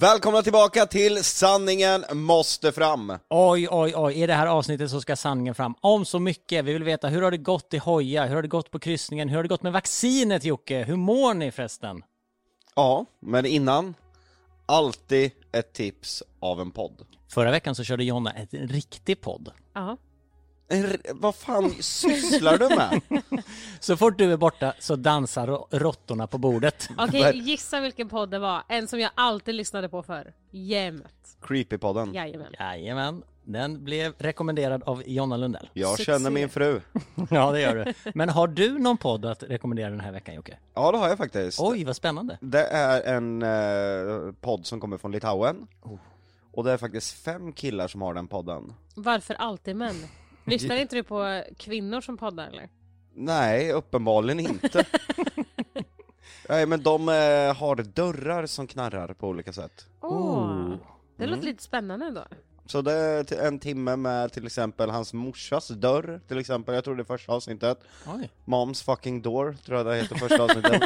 Välkomna tillbaka till Sanningen måste fram! Oj, oj, oj, i det här avsnittet så ska sanningen fram om så mycket. Vi vill veta hur har det gått i Hoja? Hur har det gått på kryssningen? Hur har det gått med vaccinet Jocke? Hur mår ni förresten? Ja, men innan, alltid ett tips av en podd. Förra veckan så körde Jonna ett riktig podd. Ja. En vad fan sysslar du med? Så fort du är borta så dansar råttorna på bordet. Okej, gissa vilken podd det var. En som jag alltid lyssnade på för. Jämt. Creepypodden. Jajamän. Jajamän, den blev rekommenderad av Jonna Lundell. Jag Succé. känner min fru. Ja, det gör du. Men har du någon podd att rekommendera den här veckan Jocke? Ja, det har jag faktiskt. Oj, vad spännande. Det är en eh, podd som kommer från Litauen. Oh. Och det är faktiskt fem killar som har den podden. Varför alltid män? Lyssnar inte du på kvinnor som poddar eller? Nej, uppenbarligen inte. Nej, men de eh, har dörrar som knarrar på olika sätt. Åh, Oh. det Mm. låter lite spännande ändå. Så det är en timme med till exempel hans morsas dörr, till exempel, jag tror det är första avsnittet. Oj. Moms fucking door, tror jag det heter första avsnittet.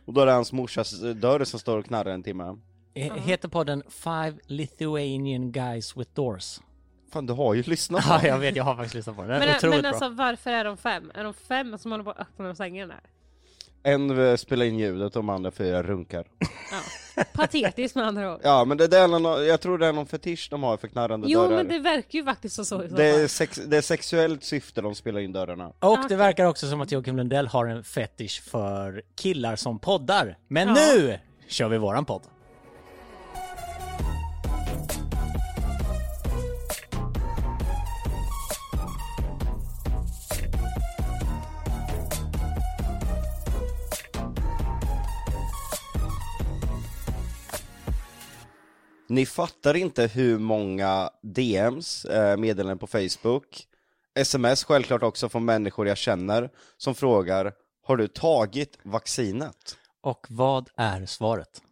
och då är det hans morsas dörr som står och knarrar en timme. Eh, Heter podden Five Lithuanian Guys with Doors? Fan, du har ju lyssnat. Ja, jag vet, jag har faktiskt lyssnat på den. Den är Men, otroligt men bra. alltså varför är de fem? Är de fem som håller på att öppna sängen där? En eh, spelar in ljudet och de andra fyra runkar. Ja. Patetiskt med andra ord. Ja, men det, det är någon, jag tror det är någon fetisch de har för knarrande Jo dörrar. men det verkar ju faktiskt så, så i så Det är, fall. sex, det är sexuellt syfte de spelar in dörrarna. Och det verkar också som att Joakim Lundell har en fetisch för killar som poddar. Men Ja. nu kör vi våran podd. Ni fattar inte hur många DMs, eh, meddelanden på Facebook, sms självklart också från människor jag känner, som frågar Har du tagit vaccinet? Och vad är svaret?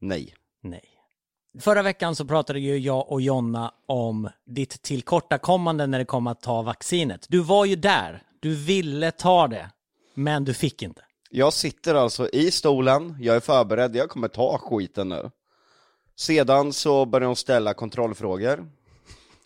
Nej. Nej. Förra veckan så pratade ju jag och Jonna om ditt tillkortakommande när det kom att ta vaccinet. Du var ju där, du ville ta det, men du fick inte. Jag sitter alltså i stolen, jag är förberedd, jag kommer ta skiten nu. Sedan så börjar hon ställa kontrollfrågor.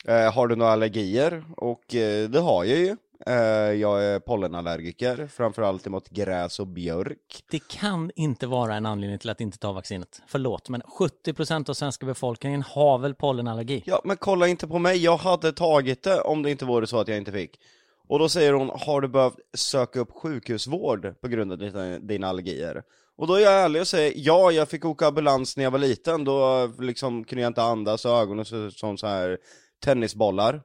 Eh, har du några allergier? Och eh, det har jag ju. Eh, jag är pollenallergiker, framförallt emot gräs och björk. Det kan inte vara en anledning till att inte ta vaccinet. Förlåt, men 70% av svenska befolkningen har väl pollenallergi? Ja, men kolla inte på mig, jag hade tagit det om det inte vore så att jag inte fick. Och då säger hon, har du behövt söka upp sjukhusvård på grund av dina allergier? Och då är jag ärlig och säger, ja, jag fick åka ambulans när jag var liten, då liksom kunde jag inte andas och ögonen såg ut som så här tennisbollar.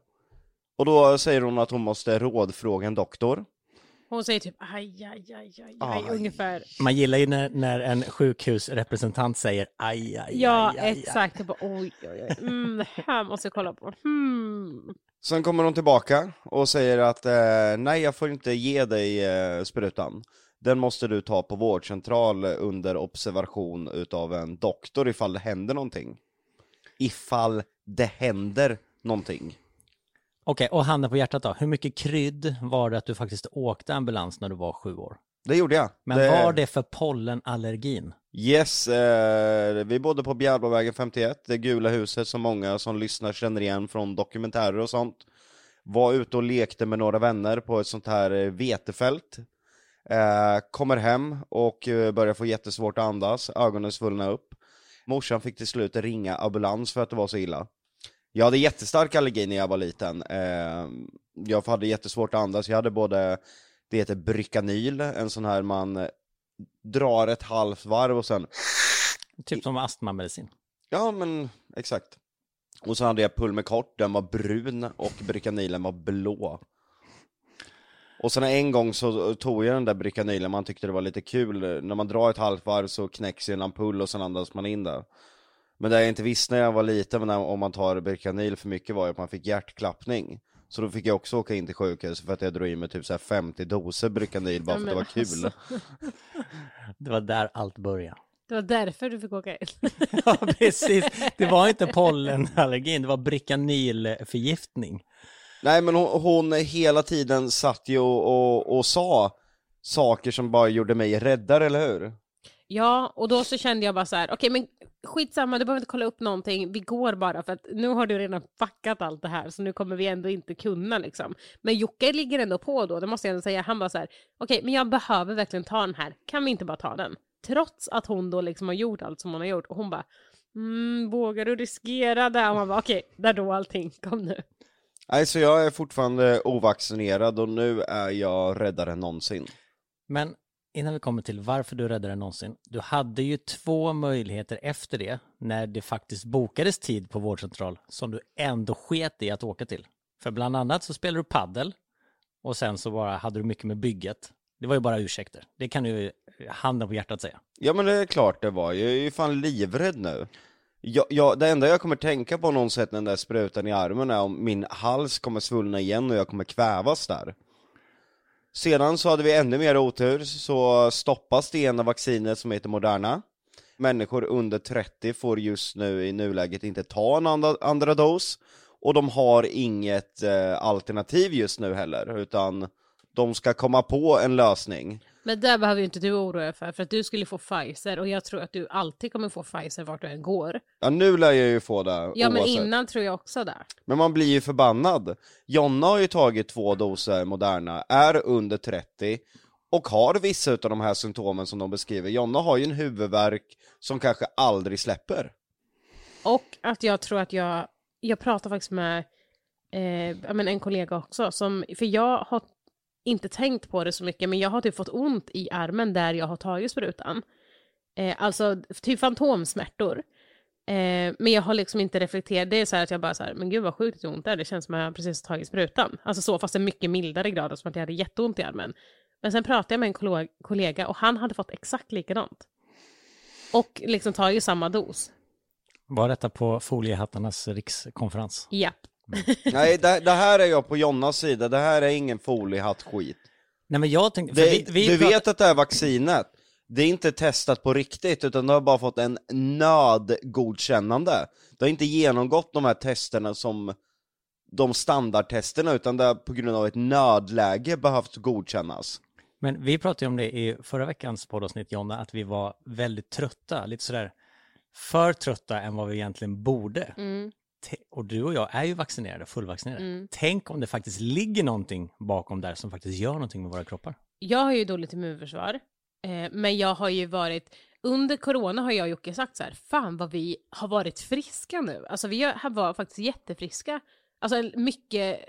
Och då säger hon att hon måste rådfråga en doktor. Hon säger typ aj, aj, aj, aj, Aj. aj ungefär. Man gillar ju när, när en sjukhusrepresentant säger aj, aj, Ja, aj, aj, aj. exakt. Jag bara, oj, oj, oj. Mm, det här måste jag kolla på. Hmm. Sen kommer hon tillbaka och säger att eh, nej, jag får inte ge dig eh, sprutan. Den måste du ta på vårdcentral under observation utav en doktor ifall det händer någonting. Ifall det händer någonting. Okej, och handen på hjärtat då. Hur mycket krydd var det att du faktiskt åkte ambulans när du var sju år? Det gjorde jag. Men var det för pollenallergin? Yes, eh, vi bodde på Bjärbavägen 51, det gula huset som många som lyssnar känner igen från dokumentärer och sånt. Var ute och lekte med några vänner på ett sånt här eh, vetefält. Eh, kommer hem och eh, börjar få jättesvårt att andas, ögonen svullna upp. Morsan fick till slut ringa ambulans för att det var så illa. Jag hade jättestark allergi när jag var liten. Eh, jag hade jättesvårt att andas, jag hade både, det heter Brykanyl, en sån här man drar ett halvt varv och sen, Typ som astmamedicin. ja men exakt. Och så hade jag Pulmicort, den var brun och Brykanylen var blå. Och sen en gång så tog jag den där Brykanylen, man tyckte det var lite kul, när man drar ett halvt varv så knäcks ju en ampull och sen andas man in det. Men det jag inte visste när jag var liten, men när, om man tar Brykanyl för mycket var ju att man fick hjärtklappning. Så då fick jag också åka in till sjukhus för att jag drog i mig typ så här 50 doser Brykanyl bara för att det var kul. alltså. Det var där allt började. Det var därför du fick åka in. Ja, precis. Det var inte pollenallergin, det var brikanylförgiftning. Nej men hon, hon hela tiden satt ju och, och, och sa saker som bara gjorde mig räddare, eller hur? Ja, och då så kände jag bara så här, okej men skitsamma, du behöver inte kolla upp någonting, vi går bara för att nu har du redan fuckat allt det här så nu kommer vi ändå inte kunna liksom. Men Jocke ligger ändå på då, det måste jag ändå säga, han bara så här, okej men jag behöver verkligen ta den här, kan vi inte bara ta den? Trots att hon då liksom har gjort allt som hon har gjort och hon bara, mm, vågar du riskera det? Och man bara, okej, där då allting, kom nu. Nej, så jag är fortfarande ovaccinerad och nu är jag räddare än någonsin. Men innan vi kommer till varför du räddade någonsin. Du hade ju två möjligheter efter det, när det faktiskt bokades tid på vårdcentral, som du ändå sket i att åka till. För bland annat så spelade du paddel och sen så bara hade du mycket med bygget. Det var ju bara ursäkter. Det kan du ju handen på hjärtat säga. Ja men det är klart det var, jag är ju fan livrädd nu. Jag, jag, det enda jag kommer tänka på någon sätt när den där sprutan i armen är om min hals kommer svullna igen och jag kommer kvävas där. Sedan så hade vi ännu mer otur, så stoppas det ena vaccinet som heter Moderna. Människor under 30 får just nu i nuläget inte ta en andra, andra dos, och de har inget eh, alternativ just nu heller, utan de ska komma på en lösning. Men där behöver ju inte du oroa dig för, för att du skulle få Pfizer och jag tror att du alltid kommer få Pfizer vart du än går. Ja nu lär jag ju få det Ja men oavsett. innan tror jag också det. Men man blir ju förbannad. Jonna har ju tagit två doser Moderna, är under 30 och har vissa av de här symptomen som de beskriver. Jonna har ju en huvudvärk som kanske aldrig släpper. Och att jag tror att jag, jag pratar faktiskt med eh, men en kollega också, som, för jag har inte tänkt på det så mycket, men jag har typ fått ont i armen där jag har tagit sprutan. Eh, alltså typ fantomsmärtor. Eh, men jag har liksom inte reflekterat, det är så här att jag bara så här, men gud vad sjukt ont det är, det känns som att jag precis tagit sprutan. Alltså så, fast en mycket mildare grad, som att jag hade jätteont i armen. Men sen pratade jag med en kollega och han hade fått exakt likadant. Och liksom tagit samma dos. Var detta på foliehattarnas rikskonferens? Japp. Nej, det, det här är jag på Jonnas sida, det här är ingen foliehatt-skit. Nej men jag tänkte... Det, vi, vi du vet att det här vaccinet, det är inte testat på riktigt, utan det har bara fått en nödgodkännande. Det har inte genomgått de här testerna som de standardtesterna, utan det har på grund av ett nödläge behövt godkännas. Men vi pratade ju om det i förra veckans poddavsnitt, Jonna, att vi var väldigt trötta, lite sådär för trötta än vad vi egentligen borde. Mm. Och du och jag är ju vaccinerade, fullvaccinerade. Mm. Tänk om det faktiskt ligger någonting bakom där som faktiskt gör någonting med våra kroppar. Jag har ju dåligt immunförsvar, eh, men jag har ju varit, under corona har jag och Jocke sagt så här, fan vad vi har varit friska nu. Alltså vi har var faktiskt jättefriska, alltså mycket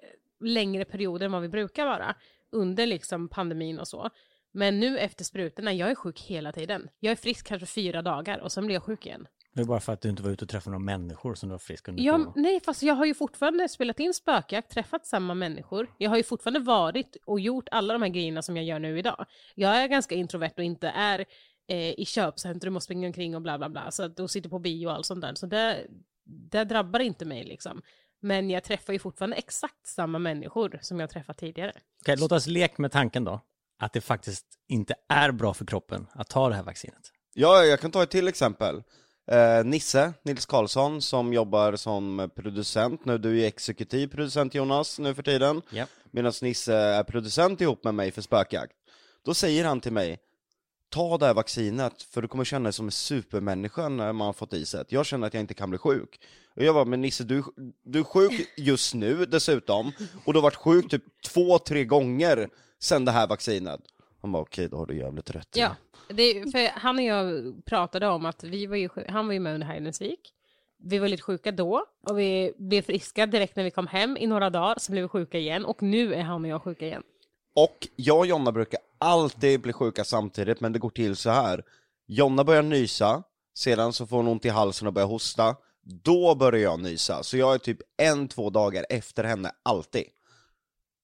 längre perioder än vad vi brukar vara, under liksom pandemin och så. Men nu efter sprutorna, jag är sjuk hela tiden. Jag är frisk kanske fyra dagar och sen blir jag sjuk igen. Det är bara för att du inte var ute och träffade några människor som du var frisk under Ja, nej, fast jag har ju fortfarande spelat in spökjakt, träffat samma människor. Jag har ju fortfarande varit och gjort alla de här grejerna som jag gör nu idag. Jag är ganska introvert och inte är eh, i köpcentrum och springer omkring och bla bla bla. Så att, och sitter på bio och allt sånt där. Så det, det drabbar inte mig liksom. Men jag träffar ju fortfarande exakt samma människor som jag träffat tidigare. Okej, låt oss leka med tanken då, att det faktiskt inte är bra för kroppen att ta det här vaccinet. Ja, jag kan ta ett till exempel. Eh, Nisse, Nils Karlsson, som jobbar som producent nu, du är exekutiv producent Jonas nu för tiden, Ja. medan Nisse är producent ihop med mig för spökjakt. Då säger han till mig, ta det här vaccinet, för du kommer känna dig som en supermänniska när man har fått i sig det. Jag känner att jag inte kan bli sjuk. Och jag bara, men Nisse, du, du är sjuk just nu dessutom, och du har varit sjuk typ två, tre gånger sen det här vaccinet. Han bara, okej, då har du jävligt rätt. i Ja, det, för han och jag pratade om att vi var ju, han var ju med under Heidensvik. Vi var lite sjuka då och vi blev friska direkt när vi kom hem i några dagar, så blev vi sjuka igen och nu är han och jag sjuka igen. Och jag och Jonna brukar alltid bli sjuka samtidigt, men det går till så här. Jonna börjar nysa, sedan så får hon ont i halsen och börjar hosta. Då börjar jag nysa, så jag är typ en, två dagar efter henne, alltid.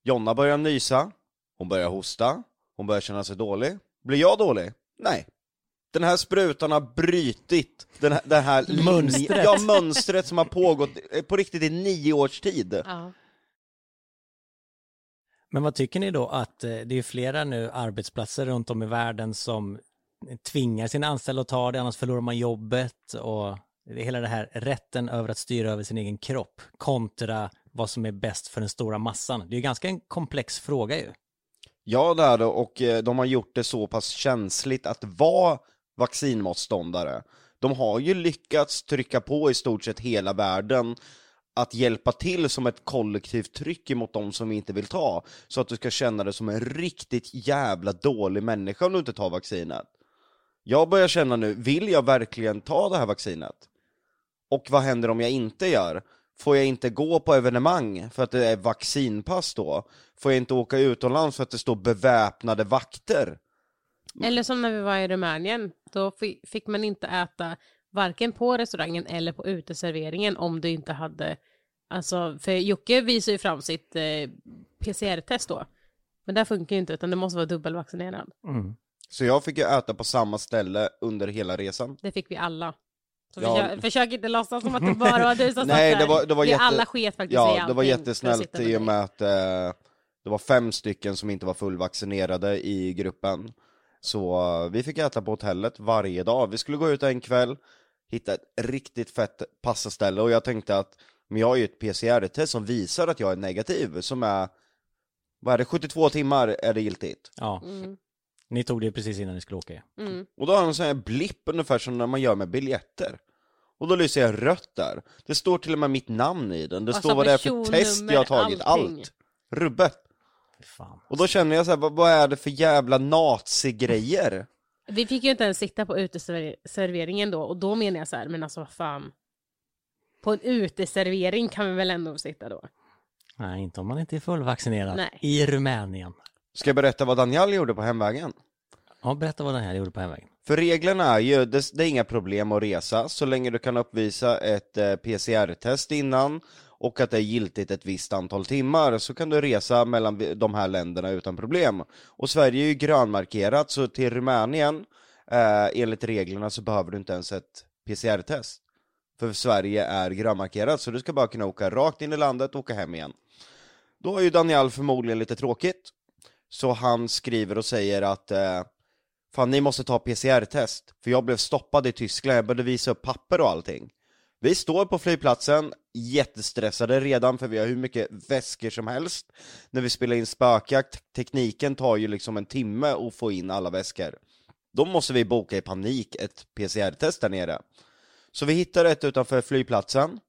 Jonna börjar nysa, hon börjar hosta, hon börjar känna sig dålig. Blir jag dålig? Nej. Den här sprutan har brytit den här, det här Mönstret. Ja, mönstret som har pågått på riktigt i nio års tid. Ja. Men vad tycker ni då att eh, det är flera nu arbetsplatser runt om i världen som tvingar sina anställda att ta det, annars förlorar man jobbet och det är hela det här rätten över att styra över sin egen kropp kontra vad som är bäst för den stora massan. Det är ju ganska en komplex fråga ju. Ja, det är det, och eh, de har gjort det så pass känsligt att vara vaccinmotståndare. De har ju lyckats trycka på i stort sett hela världen att hjälpa till som ett kollektivt tryck emot de som inte vill ta, så att du ska känna dig som en riktigt jävla dålig människa om du inte tar vaccinet. Jag börjar känna nu, vill jag verkligen ta det här vaccinet? Och vad händer om jag inte gör? Får jag inte gå på evenemang för att det är vaccinpass då? Får jag inte åka utomlands för att det står beväpnade vakter? Eller som när vi var i Rumänien, då fi- fick man inte äta varken på restaurangen eller på uteserveringen om du inte hade, alltså, för Jocke visar ju fram sitt eh, PCR-test då. Men det funkar ju inte, utan det måste vara dubbelvaccinerad. Mm. Så jag fick ju äta på samma ställe under hela resan. Det fick vi alla. Så Ja. försök, försök inte låtsas som att det bara var du som Nej, det var- det var jätte- alla sket faktiskt i Ja, det var jättesnällt i och med att eh, det var fem stycken som inte var fullvaccinerade i gruppen. Så eh, vi fick äta på hotellet varje dag. Vi skulle gå ut en kväll, hitta ett riktigt fett passaställe och jag tänkte att men jag har ju ett PCR-test som visar att jag är negativ, som är, vad är det, 72 timmar är det giltigt. Ja, Mm, ni tog det precis innan ni skulle åka. mm. Och då har han en sån här blipp ungefär som när man gör med biljetter. Och då lyser jag rött där. Det står till och med mitt namn i den, det Alltså, står vad det är för test jag har tagit, personnummer, allt. Rubbet. Fan. Och då känner jag så här, vad, vad är det för jävla nazigrejer? Vi fick ju inte ens sitta på uteserveringen då, och då menar jag så här, men alltså vad fan. På en uteservering kan vi väl ändå sitta då? Nej, inte om man inte är fullvaccinerad. Nej. I Rumänien. Ska jag berätta vad Daniel gjorde på hemvägen? Ja, berätta vad den här gjorde på hemvägen. För reglerna är ju, det, det är inga problem att resa så länge du kan uppvisa ett eh, PCR-test innan och att det är giltigt ett visst antal timmar så kan du resa mellan de här länderna utan problem. Och Sverige är ju grönmarkerat så till Rumänien eh, enligt reglerna så behöver du inte ens ett PCR-test. För Sverige är grönmarkerat så du ska bara kunna åka rakt in i landet och åka hem igen. Då har ju Daniel förmodligen lite tråkigt så han skriver och säger att eh, Fan ni måste ta PCR-test, för jag blev stoppad i Tyskland, jag började visa upp papper och allting. Vi står på flygplatsen, jättestressade redan för vi har hur mycket väskor som helst. När vi spelar in spökjakt, tekniken tar ju liksom en timme att få in alla väskor. Då måste vi boka i panik ett PCR-test där nere. Så vi hittar ett utanför flygplatsen.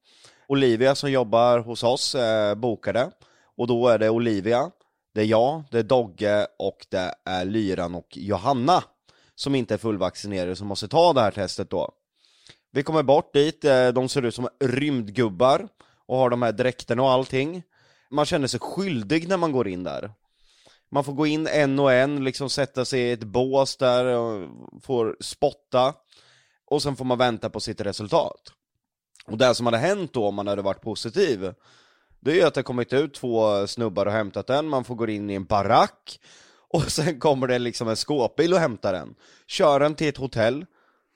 Olivia som jobbar hos oss eh, bokade. Och då är det Olivia, det är jag, det är Dogge och det är Lyran och Johanna som inte är fullvaccinerade som måste ta det här testet då. Vi kommer bort dit, eh, de ser ut som rymdgubbar och har de här dräkterna och allting. Man känner sig skyldig när man går in där. Man får gå in en och en, liksom sätta sig i ett bås där och får spotta. Och sen får man vänta på sitt resultat. Och det som hade hänt då om man hade varit positiv, det är ju att det kommit ut två snubbar och hämtat den, man får gå in i en barack, och sen kommer det liksom en skåpbil och hämtar den. Kör den till ett hotell,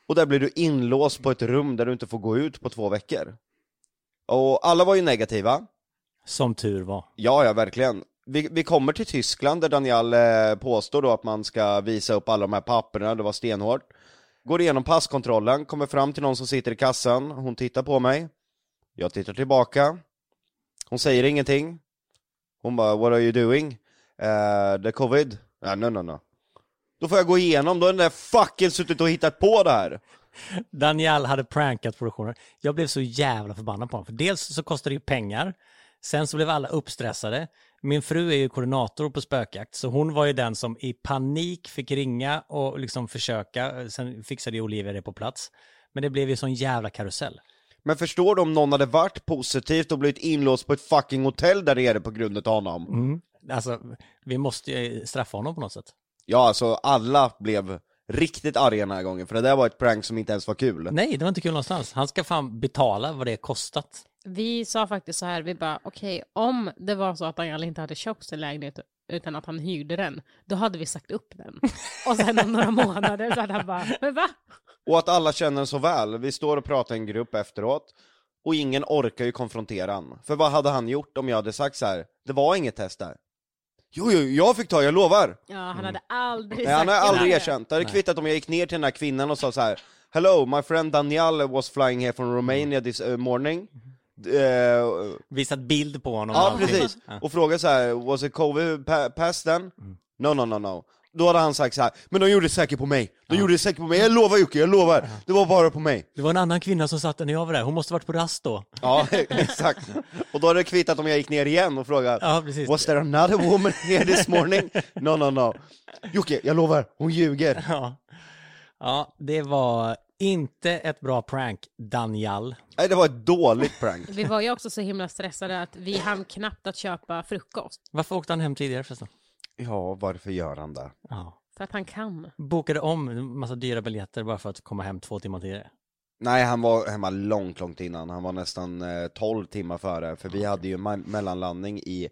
och där blir du inlåst på ett rum där du inte får gå ut på två veckor. Och alla var ju negativa, Som tur var. Ja, ja, verkligen. Vi, vi kommer till Tyskland där Daniel eh, påstår då att man ska visa upp alla de här papperna, det var stenhårt. Går igenom passkontrollen, kommer fram till någon som sitter i kassan, hon tittar på mig. Jag tittar tillbaka. Hon säger ingenting. Hon bara, what are you doing? Eh, uh, the covid? Uh, no, no, no. Då får jag gå igenom, då har den där fucking suttit och hittat på det här. Daniel hade prankat produktionen. Jag blev så jävla förbannad på honom. För dels så kostar det ju pengar. Sen så blev alla uppstressade. Min fru är ju koordinator på spökjakt, så hon var ju den som i panik fick ringa och liksom försöka. Sen fixade ju Olivia det på plats. Men det blev ju sån jävla karusell. Men förstår du om någon hade varit positivt och blivit inlåst på ett fucking hotell där nere på grund av honom? Mm. Alltså, vi måste ju straffa honom på något sätt. Ja, alltså alla blev riktigt arga den här gången, för det där var ett prank som inte ens var kul. Nej, det var inte kul någonstans. Han ska fan betala vad det kostat. Vi sa faktiskt så här, vi bara okej, om det var så att Daniel inte hade köpt sin lägenhet utan att han hyrde den, då hade vi sagt upp den. Och sen om några månader så hade han bara, men va? Och att alla känner så väl. Vi står och pratar i en grupp efteråt, och ingen orkar ju konfrontera han. För vad hade han gjort om jag hade sagt så här: det var inget test där? Jo, jo, jag fick ta, jag lovar! Ja, han hade aldrig Nej, han har sagt aldrig det. erkänt. Det hade kvittat om jag gick ner till den här kvinnan och sa så här: Hello, my friend Daniel was flying here from Romania this uh, morning. Uh, Visat bild på honom. och Ja, allting. precis. Ja. Och fråga så här, was it covid pa- pass then? Mm. No, no, no, no. Då hade han sagt så här, men de gjorde det säkert på mig, de gjorde det säkert på mig, jag lovar Jocke, jag lovar, det var bara på mig. Det var en annan kvinna som satt där när jag var där, hon måste varit på rast då. Ja, exakt. Och då hade det kvittat om jag gick ner igen och frågade, Ja, precis. was there another woman here this morning? No, no, no. Jocke, jag lovar, hon ljuger. Ja. ja, det var inte ett bra prank, Daniel. Nej, det var ett dåligt prank. Vi var ju också så himla stressade att vi hann knappt att köpa frukost. Varför åkte han hem tidigare förresten? Ja, varför gör han det? Ja. För att han kan. Bokade om en massa dyra biljetter bara för att komma hem två timmar tidigare. Nej, han var hemma långt, långt innan. Han var nästan eh, 12 timmar före, för vi hade ju me- mellanlandning i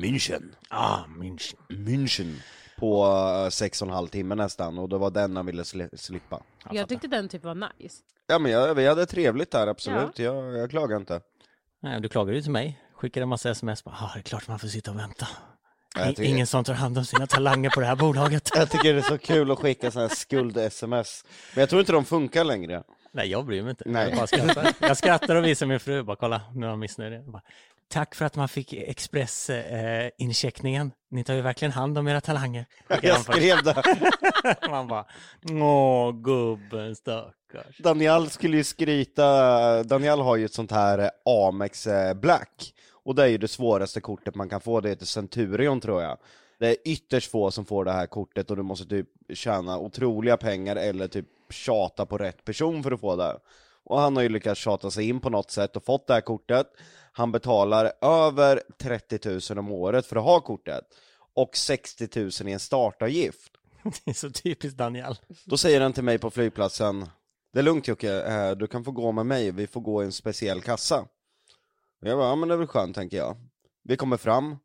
München. Ah, München. München. På eh, sex och en halv timme nästan, och det var den han ville sli- slippa. Jag tyckte den typ var nice. Ja men jag, vi hade trevligt där, absolut. Jag, jag klagar inte. Nej, du klagade ju till mig. Skickade en massa sms. Bara, ah, det är klart man får sitta och vänta. Tycker- Ingen som tar hand om sina talanger på det här bolaget. Jag tycker det är så kul att skicka sådana här skuld-sms. Men jag tror inte de funkar längre. Nej, jag bryr mig inte. Nej. Jag skrattar. Jag skrattar och visar min fru. Bara kolla, nu är han missnöjd. Jag Bara, Tack för att man fick Express-incheckningen. Ni tar ju verkligen hand om era talanger. Jag skrev det. Man bara, åh gubben stackars. Daniel skulle ju skryta, Daniel har ju ett sånt här eh, Amex eh, Black. Och det är ju det svåraste kortet man kan få, det heter Centurion tror jag. Det är ytterst få som får det här kortet och du måste typ tjäna otroliga pengar eller typ tjata på rätt person för att få det. Och han har ju lyckats tjata sig in på något sätt och fått det här kortet. Han betalar över 30 000 om året för att ha kortet. Och 60 000 i en startavgift. Det är så typiskt Daniel. Då säger han till mig på flygplatsen Det är lugnt Jocke, eh, du kan få gå med mig, vi får gå i en speciell kassa Jag bara, ja men det är väl skönt tänker jag. Vi kommer fram.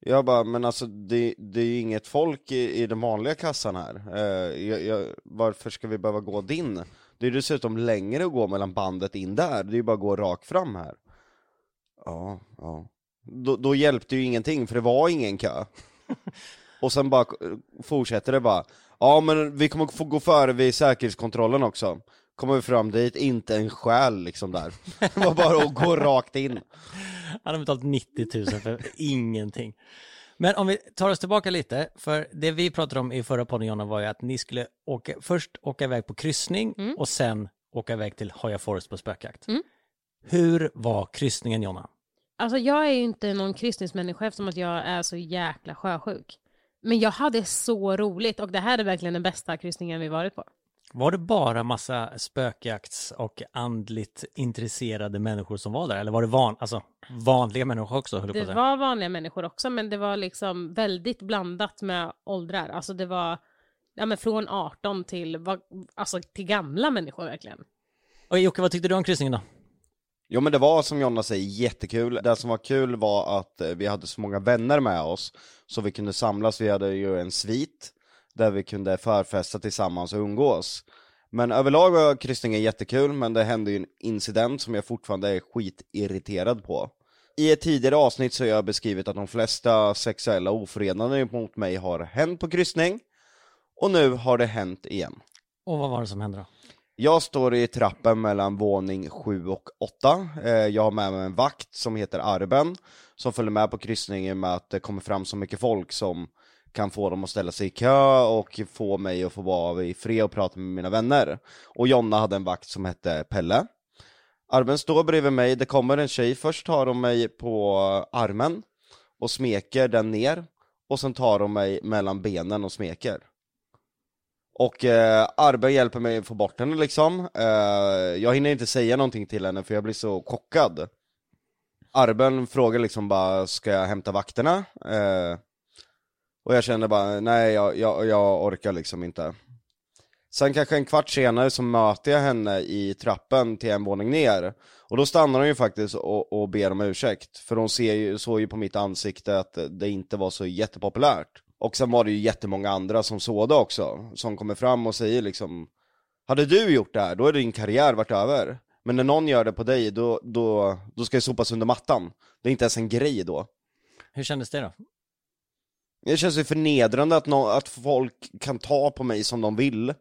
Jag bara, men alltså det, det är ju inget folk i, i den vanliga kassan här. Eh, jag, jag, Varför ska vi behöva gå din? Det är ju dessutom längre att gå mellan bandet in där, det är ju bara att gå rakt fram här. Ja, ja. Då, då hjälpte ju ingenting för det var ingen kö. Och sen bara fortsätter det bara. Ja men vi kommer få gå före vid säkerhetskontrollen också Kommer vi fram dit, inte en själ liksom där Det var bara att gå rakt in Han har betalat 90 000 för ingenting. Men om vi tar oss tillbaka lite, för det vi pratade om i förra podden Jonna var ju att ni skulle åka, först åka iväg på kryssning och sen åka iväg till Hoya Forest på spökjakt. Mm. Hur var kryssningen Jonna? Alltså jag är ju inte någon kryssningsmänniska eftersom att jag är så jäkla sjösjuk. Men jag hade så roligt och det här är verkligen den bästa kryssningen vi varit på. Var det bara massa spökjakts och andligt intresserade människor som var där? Eller var det van, alltså, vanliga människor också? Det var vanliga människor också men det var liksom väldigt blandat med åldrar. Alltså det var ja, men från 18 till, alltså, till gamla människor verkligen. Och Jocke, vad tyckte du om kryssningen då? Jo men det var som Jonna säger jättekul, det som var kul var att eh, vi hade så många vänner med oss Så vi kunde samlas, vi hade ju en svit Där vi kunde förfesta tillsammans och umgås Men överlag var kryssningen jättekul, men det hände ju en incident som jag fortfarande är skitirriterad på I ett tidigare avsnitt så har jag beskrivit att de flesta sexuella ofredanden mot mig har hänt på kryssning Och nu har det hänt igen Och vad var det som hände då? jag står i trappen mellan våning 7 och 8. Eh, Jag har med mig en vakt som heter Arben, som följer med på kryssningen med att det kommer fram så mycket folk som kan få dem att ställa sig i kö och få mig att få vara i fred och prata med mina vänner. Och Jonna hade en vakt som hette Pelle. Arben står bredvid mig, det kommer en tjej, först tar hon mig på armen och smeker den ner, och sen tar hon mig mellan benen och smeker. Och eh, Arbe hjälper mig att få bort henne liksom. Eh, jag hinner inte säga någonting till henne för jag blir så chockad. Arben frågar liksom bara, ska jag hämta vakterna? Eh, och jag kände bara, nej jag, jag, jag orkar liksom inte. Sen kanske en kvart senare så möter jag henne i trappen till en våning ner. Och då stannar hon ju faktiskt och, och ber om ursäkt. För hon ser ju, såg ju på mitt ansikte att det inte var så jättepopulärt. Och sen var det ju jättemånga andra som såg det också, som kommer fram och säger liksom Hade du gjort det här, då är din karriär varit över. Men när någon gör det på dig, då, då, då ska det sopas under mattan. Det är inte ens en grej då. Hur kändes det då? Det känns ju förnedrande att, nå- att folk kan ta på mig som de vill.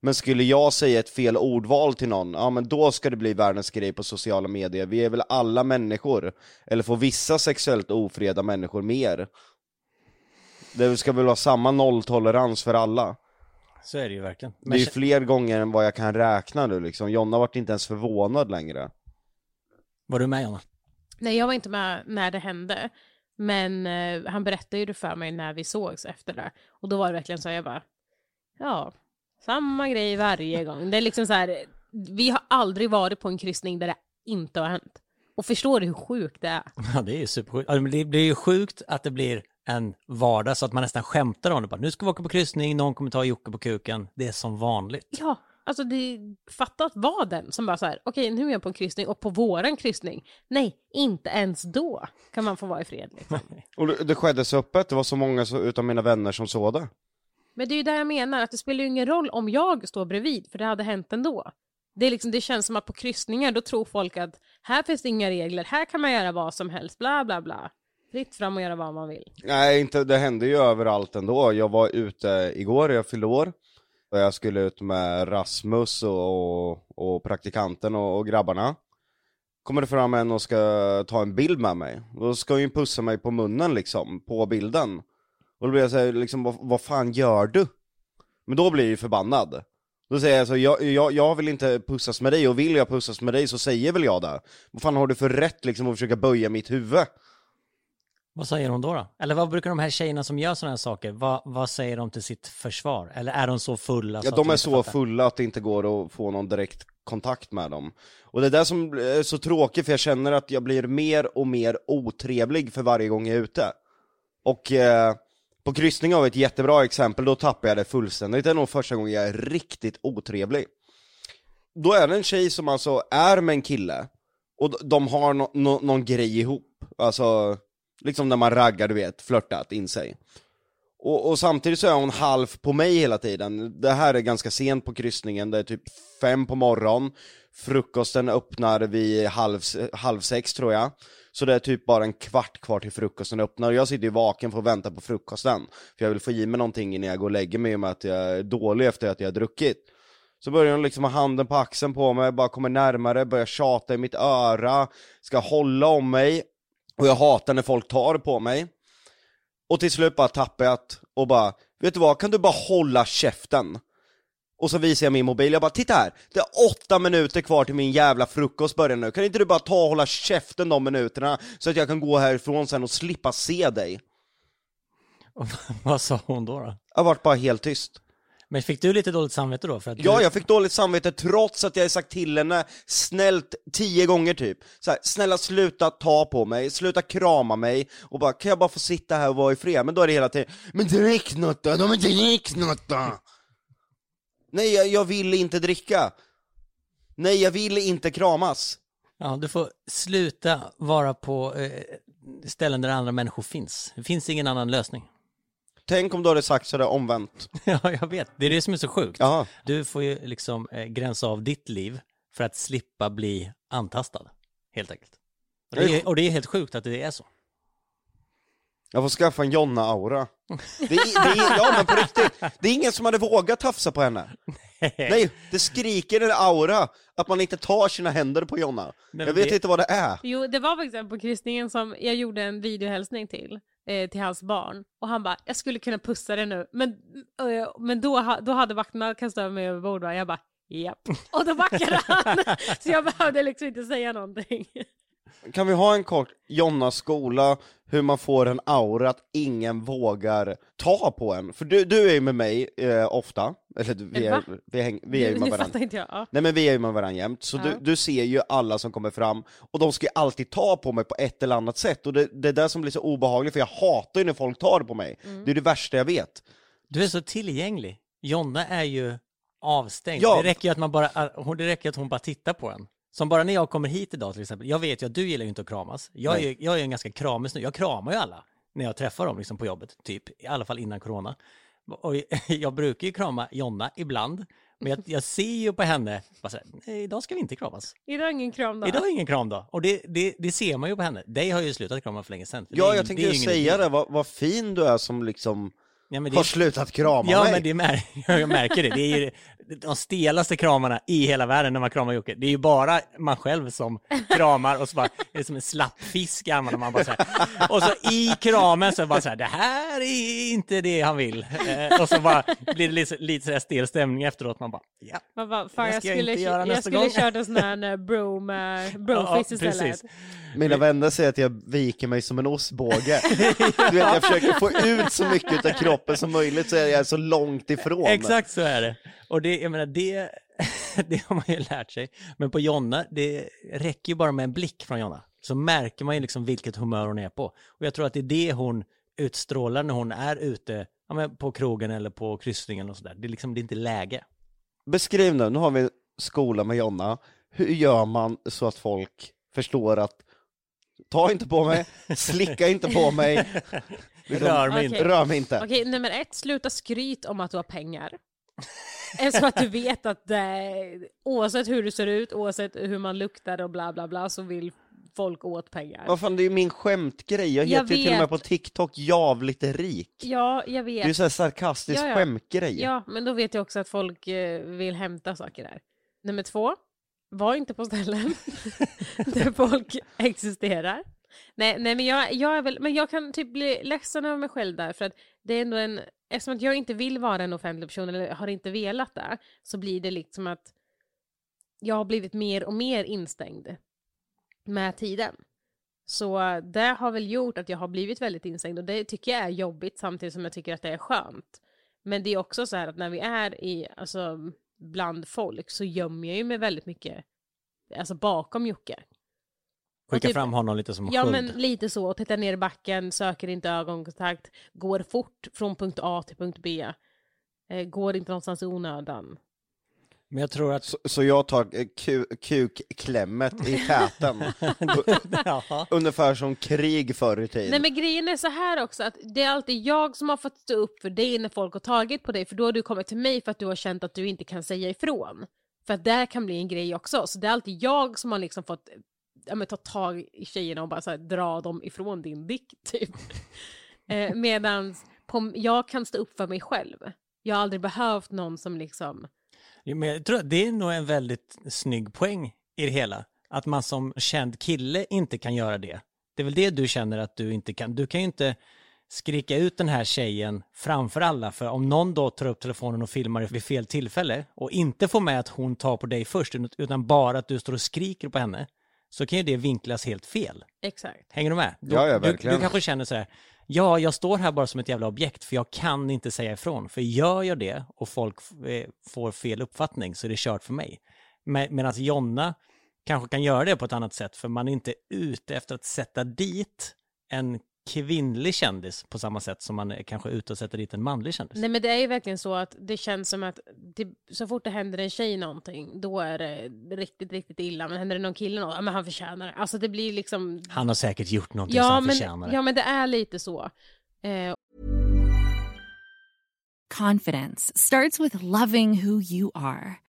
Men skulle jag säga ett fel ordval till någon, ja men då ska det bli världens grej på sociala medier. Vi är väl alla människor, eller får vissa sexuellt ofreda människor mer? Det ska väl vara samma nolltolerans för alla. Så är det ju verkligen. Det är ju fler gånger än vad jag kan räkna nu liksom. Jonna vart inte ens förvånad längre. Var du med Jonna? Nej, jag var inte med när det hände. Men eh, han berättade ju det för mig när vi sågs efter det. Och då var det verkligen så jag bara, ja, samma grej varje gång. Det är liksom så här, vi har aldrig varit på en kryssning där det inte har hänt. Och förstår du hur sjukt det är? Ja, det är ju supersjukt. Det blir ju sjukt att det blir en vardag så att man nästan skämtar om det. Bara, nu ska vi åka på kryssning, någon kommer ta Jocke på kuken. Det är som vanligt. Ja, alltså det, fatta att vara den som bara så här, okej nu är jag på en kryssning och på våran kryssning, nej, inte ens då kan man få vara i fred. Liksom. Och det, det skedde så öppet, det var så många så, utav mina vänner som såg det. Men det är ju där jag menar, att det spelar ju ingen roll om jag står bredvid, för det hade hänt ändå. Det, är liksom, det känns som att på kryssningar då tror folk att här finns det inga regler, här kan man göra vad som helst, bla bla bla. Fritt fram och göra vad man vill. Nej, inte, det hände ju överallt ändå. Jag var ute igår, jag fyllde år. Jag skulle ut med Rasmus och, och, och praktikanten och, och grabbarna. Kommer det fram en och ska ta en bild med mig. Då ska hon ju pussa mig på munnen liksom, på bilden. Och då blir jag såhär, liksom, vad, vad fan gör du? Men då blir jag ju förbannad. Då säger jag så, jag, jag, jag vill inte pussas med dig, och vill jag pussas med dig så säger väl jag det. Vad fan har du för rätt liksom att försöka böja mitt huvud? Vad säger hon då, då? Eller vad brukar de här tjejerna som gör sådana här saker, vad, vad säger de till sitt försvar? Eller är de så fulla? Ja, att de är så fattar? fulla att det inte går att få någon direkt kontakt med dem. Och det är det som är så tråkigt, för jag känner att jag blir mer och mer otrevlig för varje gång jag är ute. Och eh, på kryssning vi ett jättebra exempel, då tappar jag det fullständigt. Det är nog första gången jag är riktigt otrevlig. Då är det en tjej som alltså är med en kille, och de har no- no- någon grej ihop. Alltså, liksom när man raggar, du vet, flörtat in sig. Och, och samtidigt så är hon halv på mig hela tiden. Det här är ganska sent på kryssningen, det är typ fem på morgon. Frukosten öppnar vid halv, halv sex tror jag. Så det är typ bara en kvart kvar till frukosten öppnar. Och jag sitter ju vaken för att vänta på frukosten. För jag vill få i mig någonting innan jag går och lägger mig i och med att jag är dålig efter att jag har druckit. Så börjar hon liksom ha handen på axeln på mig, bara kommer närmare, börjar tjata i mitt öra, ska hålla om mig. Och jag hatar när folk tar på mig. Och till slut bara tappar jag det och bara, vet du vad, kan du bara hålla käften? Och så visar jag min mobil, jag bara, titta här! Det är åtta minuter kvar till min jävla frukost börjar nu, kan inte du bara ta och hålla käften de minuterna? Så att jag kan gå härifrån sen och slippa se dig? vad sa hon då, då? Jag vart bara helt tyst. Men fick du lite dåligt samvete då? För att Ja, du... jag fick dåligt samvete trots att jag sagt till henne snällt tio gånger typ. Så här, snälla sluta ta på mig, sluta krama mig och bara kan jag bara få sitta här och vara i fred? Men då är det hela tiden, men drick något då, de drick något då! Nej, jag, jag vill inte dricka. Nej, jag vill inte kramas. Ja, du får sluta vara på eh, ställen där andra människor finns. Det finns ingen annan lösning. Tänk om du hade sagt sådär omvänt. ja, jag vet. Det är det som är så sjukt. Jaha. Du får ju liksom eh, gränsa av ditt liv för att slippa bli antastad, helt enkelt. Och det, är, och det är helt sjukt att det är så. Jag får skaffa en Jonna-aura. Det är, det är, ja men på riktigt, det är ingen som hade vågat tafsa på henne. Nej, det skriker en aura att man inte tar sina händer på Jonna. Men Jag vet det- inte vad det är. Jo, det var faktiskt en på kryssningen som jag gjorde en videohälsning till, eh, till hans barn. Och han bara, jag skulle kunna pussa dig nu. Men, eh, men då, då hade vakterna kastat över mig över bord och jag bara, japp. Och då backade han. Så jag behövde liksom inte säga någonting. Kan vi ha en kort Jonna skola, hur man får en aura att ingen vågar ta på en? För du, du är ju med mig eh, ofta, eller du- vi Va? är, vi, häng, vi är ju med nu varandra. jag. Ja. Nej men vi är ju med varandra jämt, så Ja. du, du ser ju alla som kommer fram, och de ska ju alltid ta på mig på ett eller annat sätt, och det, det är det som blir så obehagligt, för jag hatar ju när folk tar på mig. Mm. Det är det värsta jag vet. Du är så tillgänglig. Jonna är ju avstängd. Ja. Det räcker ju att man bara, hon- det räcker att hon bara tittar på en. Som bara när jag kommer hit idag till exempel. Jag vet ju att du gillar ju inte att kramas. Jag är, jag är ju en ganska kramis nu. Jag kramar ju alla när jag träffar dem liksom på jobbet, typ. I alla fall innan corona. Och jag brukar ju krama Jonna ibland. Men jag, jag ser ju på henne, bara så här, nej idag ska vi inte kramas. Idag är ingen kram då. Idag är ingen kram då. Och det, det, det ser man ju på henne. Dig har ju slutat krama för länge sedan. För Ja, jag tänkte ju säga det, vad, vad fin du är som liksom Ja, men det har slutat krama ja mig. men det mär, jag märker det. det är ju, de stelaste kramarna i hela världen när man kramar Jocke. Det är ju bara man själv som kramar och så bara, det är som en slapp fisk i armarna. Man bara så här. Och så i kramen så bara så här, det här är inte det han vill. Eh, och så bara blir det lite, lite så här stel stämning efteråt. Man bara, ja. Man bara, fan, jag jag skulle, inte göra jag nästa skulle kört en sån här eh, bro med brofist istället. precis. Mina vänner säger att jag viker mig som en ostbåge. Du vet, jag försöker få ut så mycket av kroppen som möjligt så är jag så långt ifrån. Exakt så är det. Och det, jag menar, det, det har man ju lärt sig. Men på Jonna, det räcker ju bara med en blick från Jonna. Så märker man ju liksom vilket humör hon är på. Och jag tror att det är det hon utstrålar när hon är ute ja, men på krogen eller på kryssningen och sådär. Det är liksom, det är inte läge. Beskriv nu, nu har vi skola med Jonna. Hur gör man så att folk förstår att ta inte på mig, slicka inte på mig, liksom, Rör mig inte. rör mig inte. Okej, nummer ett, sluta skryt om att du har pengar. Så att du vet att eh, oavsett hur du ser ut, oavsett hur man luktar och bla bla bla så vill folk åt pengar. Vad fan, det är ju min skämtgrej. Jag Jag heter ju till och med vet. på TikTok javligt rik. Ja, jag Det är ju vet. så här sarkastisk Ja, ja. skämtgrej. Ja, men då vet jag också att folk eh, vill hämta saker där. Nummer två, var inte på ställen där folk existerar. Nej, nej men jag, jag är väl, men jag kan typ bli ledsen över mig själv där för att det är ändå en, eftersom att jag inte vill vara en offentlig person eller har inte velat det så blir det liksom att jag har blivit mer och mer instängd med tiden. Så det har väl gjort att jag har blivit väldigt instängd och det tycker jag är jobbigt samtidigt som jag tycker att det är skönt. Men det är också så här att när vi är i, alltså bland folk så gömmer jag ju mig väldigt mycket, alltså bakom Jocke. Skicka typ- fram honom lite som Ja sköld. men lite så, tittar ner i backen, söker inte ögonkontakt, går fort från punkt A till punkt B. Eh, går inte någonstans i onödan. Men jag tror att... Så, så jag tar eh, ku, kukklämmet i täten. Ungefär som krig förr i tiden. Nej men grejen är så här också att det är alltid jag som har fått stå upp för dig när folk har tagit på dig för då har du kommit till mig för att du har känt att du inte kan säga ifrån. För att det kan bli en grej också. Så det är alltid jag som har liksom fått ja, men, ta tag i tjejerna och bara så här, dra dem ifrån din dick typ. eh, Medan jag kan stå upp för mig själv. Jag har aldrig behövt någon som liksom Jo, Men jag tror att det är nog en väldigt snygg poäng i det hela. Att man som känd kille inte kan göra det. Det är väl det du känner att du inte kan. Du kan ju inte skrika ut den här tjejen framför alla. För om någon då tar upp telefonen och filmar vid fel tillfälle och inte får med att hon tar på dig först utan bara att du står och skriker på henne så kan ju det vinklas helt fel. Exakt. Hänger du med? Du, Ja, ja, du, verkligen. du kanske känner så här, ja, jag står här bara som ett jävla objekt för jag kan inte säga ifrån. För gör jag det och folk eh, får fel uppfattning så är det kört för mig. Med, Medan Jonna kanske kan göra det på ett annat sätt för man är inte ute efter att sätta dit en kvinnlig kändis på samma sätt som man är kanske ute och sätter dit en manlig kändis. Nej men det är ju verkligen så att det känns som att det, så fort det händer en tjej någonting då är det riktigt, riktigt illa. Men händer det någon kille något, ja men han förtjänar det. Alltså det blir liksom... Han har säkert gjort någonting Ja som han men, förtjänar. ja men det är lite så. Eh, Confidence starts with loving who you are.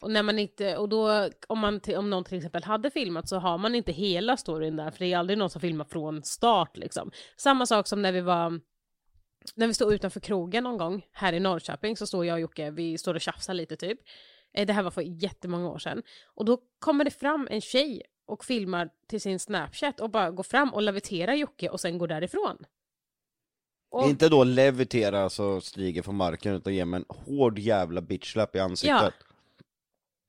Och när man inte, och då om, man, om någon till exempel hade filmat så har man inte hela storyn där för det är aldrig någon som filmar från start liksom. Samma sak som när vi var när vi stod utanför krogen någon gång här i Norrköping så står jag och Jocke, vi står och tjafsar lite typ. Eh, Det här var för jättemånga år sedan. Och då kommer det fram en tjej och filmar till sin Snapchat och bara går fram och leviterar Jocke och sen går därifrån. Och, Inte då levitera så stiger från marken utan ge mig en hård jävla bitchlap i ansiktet.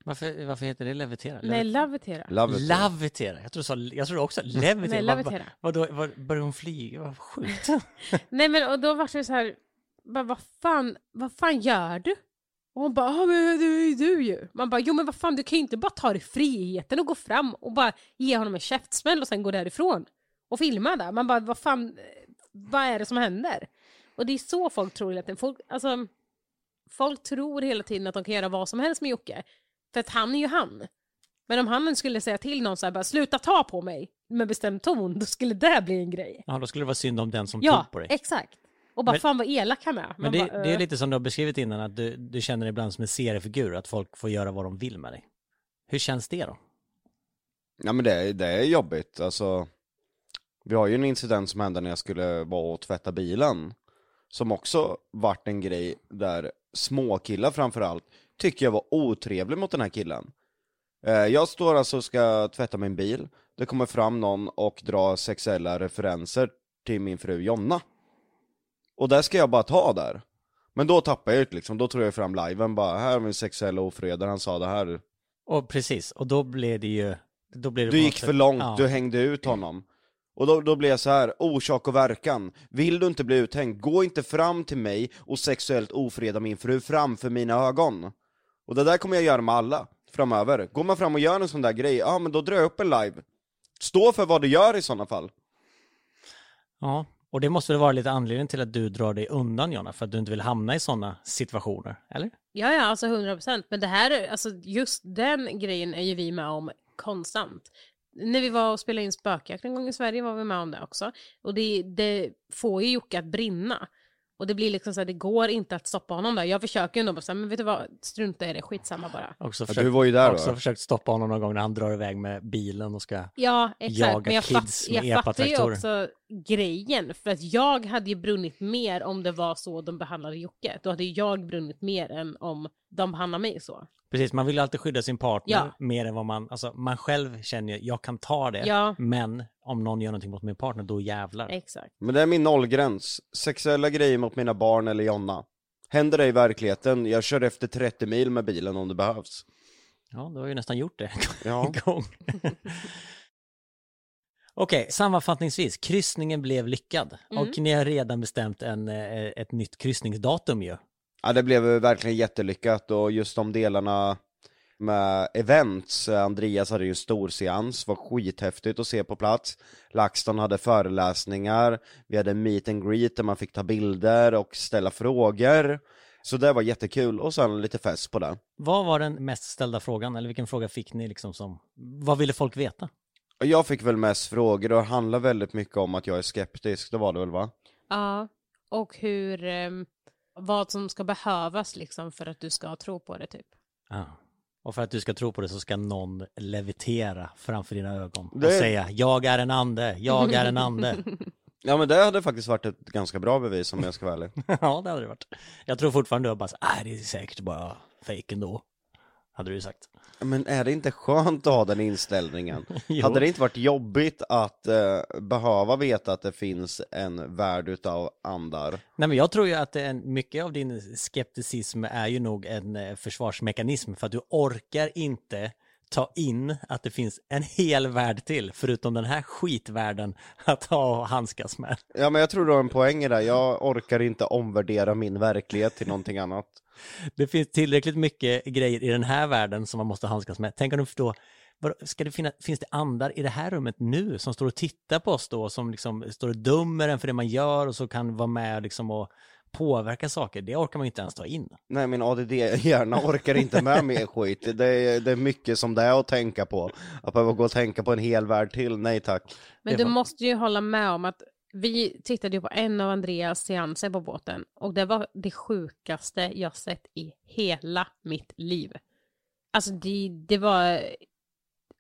Varför, varför heter det levitera? Nej, lavitera. It. Lavitera. Jag tror, så, jag tror också levitera. Nej, lavitera. Vad, vad, vad, började hon flyga? Vad sjukt. Nej men och då var det så här, bara, vad fan, vad fan gör du? Och hon bara, ja men det är ju du ju. Man bara, jo men vad fan du kan ju inte bara ta dig friheten och gå fram och bara ge honom en käftsmäll och sen gå därifrån. Och filma där. Man bara, vad fan, vad är det som händer? Och det är så folk tror hela tiden. Folk, alltså, folk tror hela tiden att de kan göra vad som helst med Jocke. För att han är ju han. Men om han skulle säga till någon så här, bara sluta ta på mig med bestämd ton, då skulle det bli en grej. Ja, då skulle det vara synd om den som Ja, tog på dig. exakt. Och bara Men- fan vad elak han är. Man Men det, bara, det är lite som du har beskrivit innan, att du, du känner dig ibland som en seriefigur, att folk får göra vad de vill med dig. Hur känns det då? Ja men det, är- det är jobbigt, alltså. Vi har ju en incident som hände när jag skulle vara och tvätta bilen. Som också vart en grej där småkillar framförallt tycker jag var otrevlig mot den här killen. Eh, Jag står alltså och ska tvätta min bil. Det kommer fram någon och drar sexuella referenser till min fru Jonna. Och där ska jag bara ta där. Men då tappar jag ut liksom, då tror jag fram liven bara, här har vi en sexuell ofredare, han sa det här. Och precis, och då blev det ju... Då blev det Du gick för långt, ja. du hängde ut honom. Och då, då blir jag så här, orsak och verkan. Vill du inte bli uthängd, gå inte fram till mig och sexuellt ofreda min fru framför mina ögon. Och det där kommer jag göra med alla framöver. Går man fram och gör en sån där grej, ja men då drar jag upp en live. Stå för vad du gör i sådana fall. Ja, och det måste väl vara lite anledningen till att du drar dig undan Jonna, för att du inte vill hamna i sådana situationer, eller? Ja, ja, alltså 100 procent. Men det här, är- alltså just den grejen är ju vi med om konstant. När vi var och spelade in Spökjakt en gång i Sverige var vi med om det också. Och det, det får ju Jocke att brinna. Och det blir liksom så här, det går inte att stoppa honom där. Jag försöker ju ändå bara säga, men vet du vad, strunta i det, skitsamma bara. Också Ja, försökt, du var ju där också då. försökt stoppa honom någon gång när han drar iväg med bilen och ska... Ja, exakt. Jaga men jag, kids fatt, med jag fattar ju epatraktorer. också grejen. För att jag hade ju brunnit mer om det var så de behandlade Jocke. Då hade jag brunnit mer än om de behandlar mig så. Precis, man vill alltid skydda sin partner Ja. mer än vad man... Alltså, man själv känner jag kan ta det, Ja. men om någon gör någonting mot min partner, då jävlar. Exakt. Men det är min nollgräns. Sexuella grejer mot mina barn eller Jonna. Händer det i verkligheten, jag kör efter 30 mil med bilen om det behövs. Ja, du har ju nästan gjort det Ja. en gång. Okej, sammanfattningsvis, kryssningen blev lyckad. Mm. Och ni har redan bestämt en, eh, ett nytt kryssningsdatum ju. Ja, det blev verkligen jättelyckat och just de delarna med events, Andreas hade ju en stor seans, var skithäftigt att se på plats. LaxTon hade föreläsningar, vi hade meet and greet där man fick ta bilder och ställa frågor. Så det var jättekul och sen lite fest på det. Vad var den mest ställda frågan, eller vilken fråga fick ni liksom som... Vad ville folk veta? Och jag fick väl mest frågor och det handlar väldigt mycket om att jag är skeptisk, det var det väl va? Ja, och hur, ehm, vad som ska behövas liksom för att du ska tro på det typ. Ja. Och för att du ska tro på det så ska någon levitera framför dina ögon och Det- säga jag är en ande, jag är en ande. Ja men det hade faktiskt varit ett ganska bra bevis om jag ska vara ärlig. ja, det hade det varit. Jag tror fortfarande du har bara nej det är säkert bara fejk ändå. Hade du sagt. Men är det inte skönt att ha den inställningen? Hade det inte varit jobbigt att eh, behöva veta att det finns en värld utav andar? Nej men jag tror ju att en, mycket av din skepticism är ju nog en eh, försvarsmekanism för att du orkar inte ta in att det finns en hel värld till förutom den här skitvärlden att ha och handskas med. Ja men jag tror du har en poäng i det, jag orkar inte omvärdera min verklighet till någonting annat. Det finns tillräckligt mycket grejer i den här världen som man måste handskas med. Tänk om du förstår, ska det finna, finns det andar i det här rummet nu som står och tittar på oss då, som liksom står och dömer en för det man gör och så kan vara med liksom och påverka saker? Det orkar man inte ens ta in. Nej min ADD-hjärna orkar inte med mer skit, det är, det är mycket som det är att tänka på. Att behöva gå och tänka på en hel värld till, nej tack. Men du måste ju hålla med om att vi tittade ju på en av Andreas seanser på båten och det var det sjukaste jag sett i hela mitt liv. Alltså det, det var,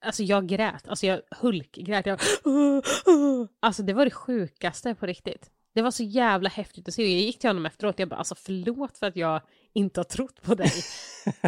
alltså jag grät, alltså jag hulkgrät. Jag, alltså det var det sjukaste på riktigt. Det var så jävla häftigt att se jag gick till honom efteråt jag bara alltså förlåt för att jag inte har trott på dig.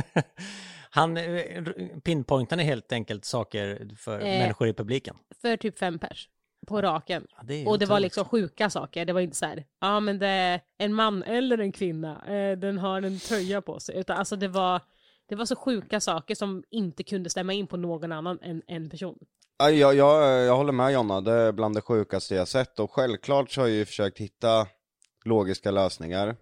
Han eh, pinpointade helt enkelt saker för Eh. människor i publiken. För typ fem pers på raken. Ja, det Och det var liksom sjuka saker. Det var inte så här, ja men det är en man eller en kvinna. Eh, den har en tröja på sig. Utan alltså det var, Det var så sjuka saker som inte kunde stämma in på någon annan än en person. Ja, jag, jag, jag håller med Jonna, det är bland det sjukaste jag sett och självklart så har jag ju försökt hitta logiska lösningar.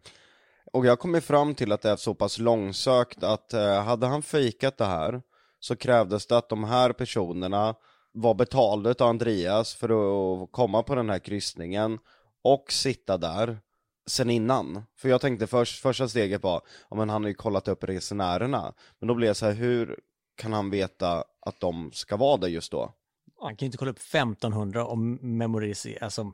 Och jag kommer fram till att det är så pass långsökt att eh, hade han fejkat det här så krävdes det att de här personerna var betalda av Andreas för att komma på den här kryssningen och sitta där sen innan. För jag tänkte först, första steget var, ja men han har ju kollat upp resenärerna. Men då blev jag så här, hur kan han veta att de ska vara där just då? Han kan ju inte kolla upp 1500 och memorisera, alltså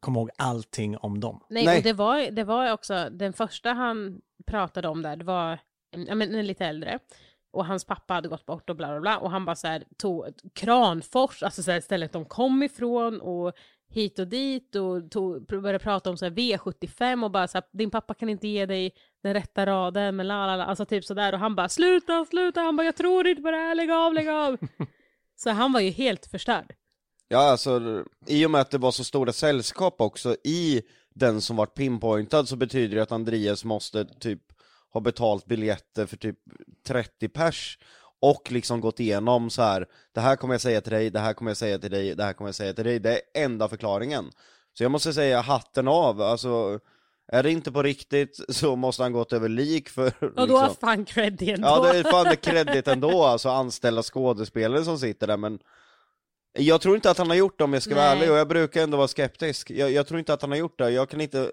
komma ihåg allting om dem. Nej, Nej. och det var, det var också, den första han pratade om där, det var ja, men, en lite äldre. Och hans pappa hade gått bort och bla bla bla. Och han bara så här tog Kranfors, alltså så här stället de kom ifrån och hit och dit och tog, började prata om så här V75 och bara så här, din pappa kan inte ge dig den rätta raden men la la la, alltså typ sådär och han bara sluta, sluta, han bara jag tror inte på det här, lägg av, lägg av. så han var ju helt förstörd. Ja alltså, i och med att det var så stora sällskap också i den som vart pinpointad så betyder det att Andreas måste typ ha betalt biljetter för typ 30 pers och liksom gått igenom så här. det här kommer jag säga till dig, det här kommer jag säga till dig, det här kommer jag säga till dig, det är enda förklaringen. Så jag måste säga hatten av, alltså är det inte på riktigt så måste han gått över lik för Och då liksom. har fan cred ändå. Ja det är fan det kredit ändå, alltså anställa skådespelare som sitter där men Jag tror inte att han har gjort det om jag ska vara Nej. ärlig och jag brukar ändå vara skeptisk jag, jag tror inte att han har gjort det, jag kan inte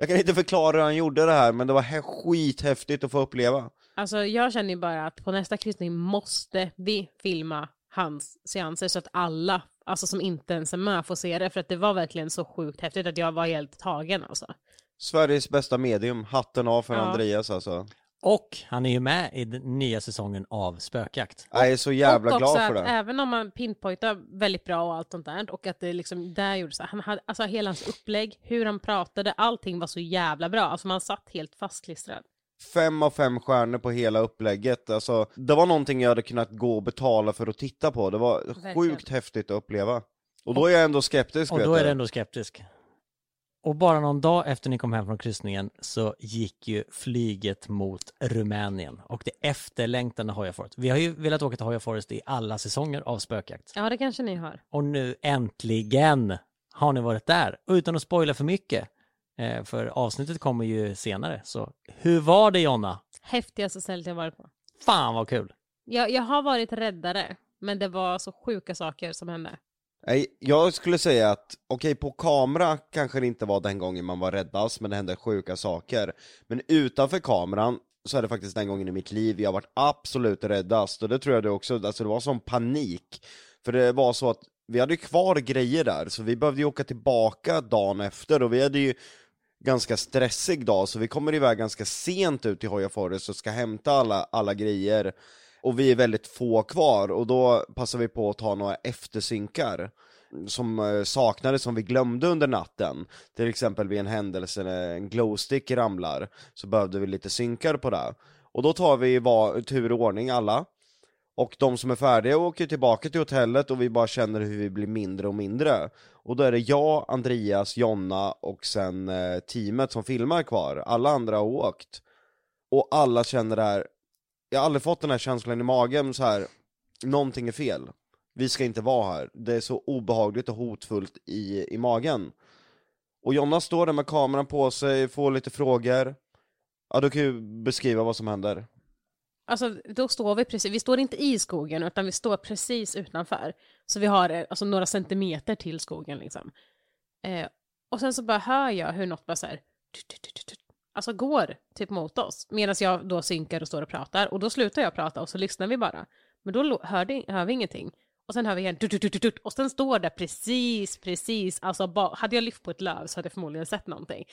Jag kan inte förklara hur han gjorde det här men det var he- skithäftigt att få uppleva Alltså jag känner ju bara att på nästa kryssning måste vi filma hans seanser så att alla, alltså som inte ens är med, får se det. För att det var verkligen så sjukt häftigt att jag var helt tagen alltså. Sveriges bästa medium, hatten av för Ja. Andreas alltså Och han är ju med i den nya säsongen av Spökjakt. Jag är så jävla och glad också för att det även om man pinpointar väldigt bra och allt sånt där och att det liksom där gjorde så han hade, alltså hela hans upplägg, hur han pratade, allting var så jävla bra. Alltså man satt helt fastklistrad. Fem av fem stjärnor på hela upplägget, alltså Det var någonting jag hade kunnat gå och betala för att titta på, det var Verkligen. sjukt häftigt att uppleva Och då är jag ändå skeptisk Och då är du ändå skeptisk. Och bara någon dag efter ni kom hem från kryssningen så gick ju flyget mot Rumänien och det efterlängtade Hoya Forest. Vi har ju velat åka till Hoya Forest i alla säsonger av Spökjakt. Ja, det kanske ni har. Och nu äntligen har ni varit där. Och utan att spoila för mycket, eh, för avsnittet kommer ju senare. Så hur var det Jonna? Häftigaste stället jag varit på. Fan vad kul! Jag, jag har varit räddare, men det var så sjuka saker som hände. Nej, jag skulle säga att, okej på kamera kanske det inte var den gången man var räddast, men det hände sjuka saker. Men utanför kameran så är det faktiskt den gången i mitt liv jag varit absolut räddast, och det tror jag det också, alltså det var sån panik. För det var så att vi hade ju kvar grejer där, så vi behövde ju åka tillbaka dagen efter, och vi hade ju ganska stressig dag, så vi kommer iväg ganska sent ut till Hoya Forest och ska hämta alla, alla grejer. Och vi är väldigt få kvar, och då passar vi på att ta några eftersynkar som eh, saknades, som vi glömde under natten. Till exempel vid en händelse när en glowstick ramlar, så behövde vi lite synkar på det. Och då tar vi var, tur och ordning alla, och de som är färdiga åker tillbaka till hotellet och vi bara känner hur vi blir mindre och mindre. Och då är det jag, Andreas, Jonna och sen eh, teamet som filmar kvar. Alla andra har åkt. Och alla känner det här, jag har aldrig fått den här känslan i magen så här. någonting är fel. Vi ska inte vara här. Det är så obehagligt och hotfullt i, i magen. Och Jonna står där med kameran på sig, får lite frågor. Ja, du kan ju beskriva vad som händer. Alltså, då står vi precis, vi står inte i skogen utan vi står precis utanför. Så vi har eh, alltså, några centimeter till skogen liksom. Eh, och sen så bara hör jag hur något bara så här, alltså går typ mot oss. Medan jag då synkar och står och pratar och då slutar jag prata och så lyssnar vi bara. Men då hör, det, hör vi ingenting. Och sen hör vi igen, och sen står det precis, precis, alltså ba, hade jag lyft på ett löv så hade jag förmodligen sett någonting.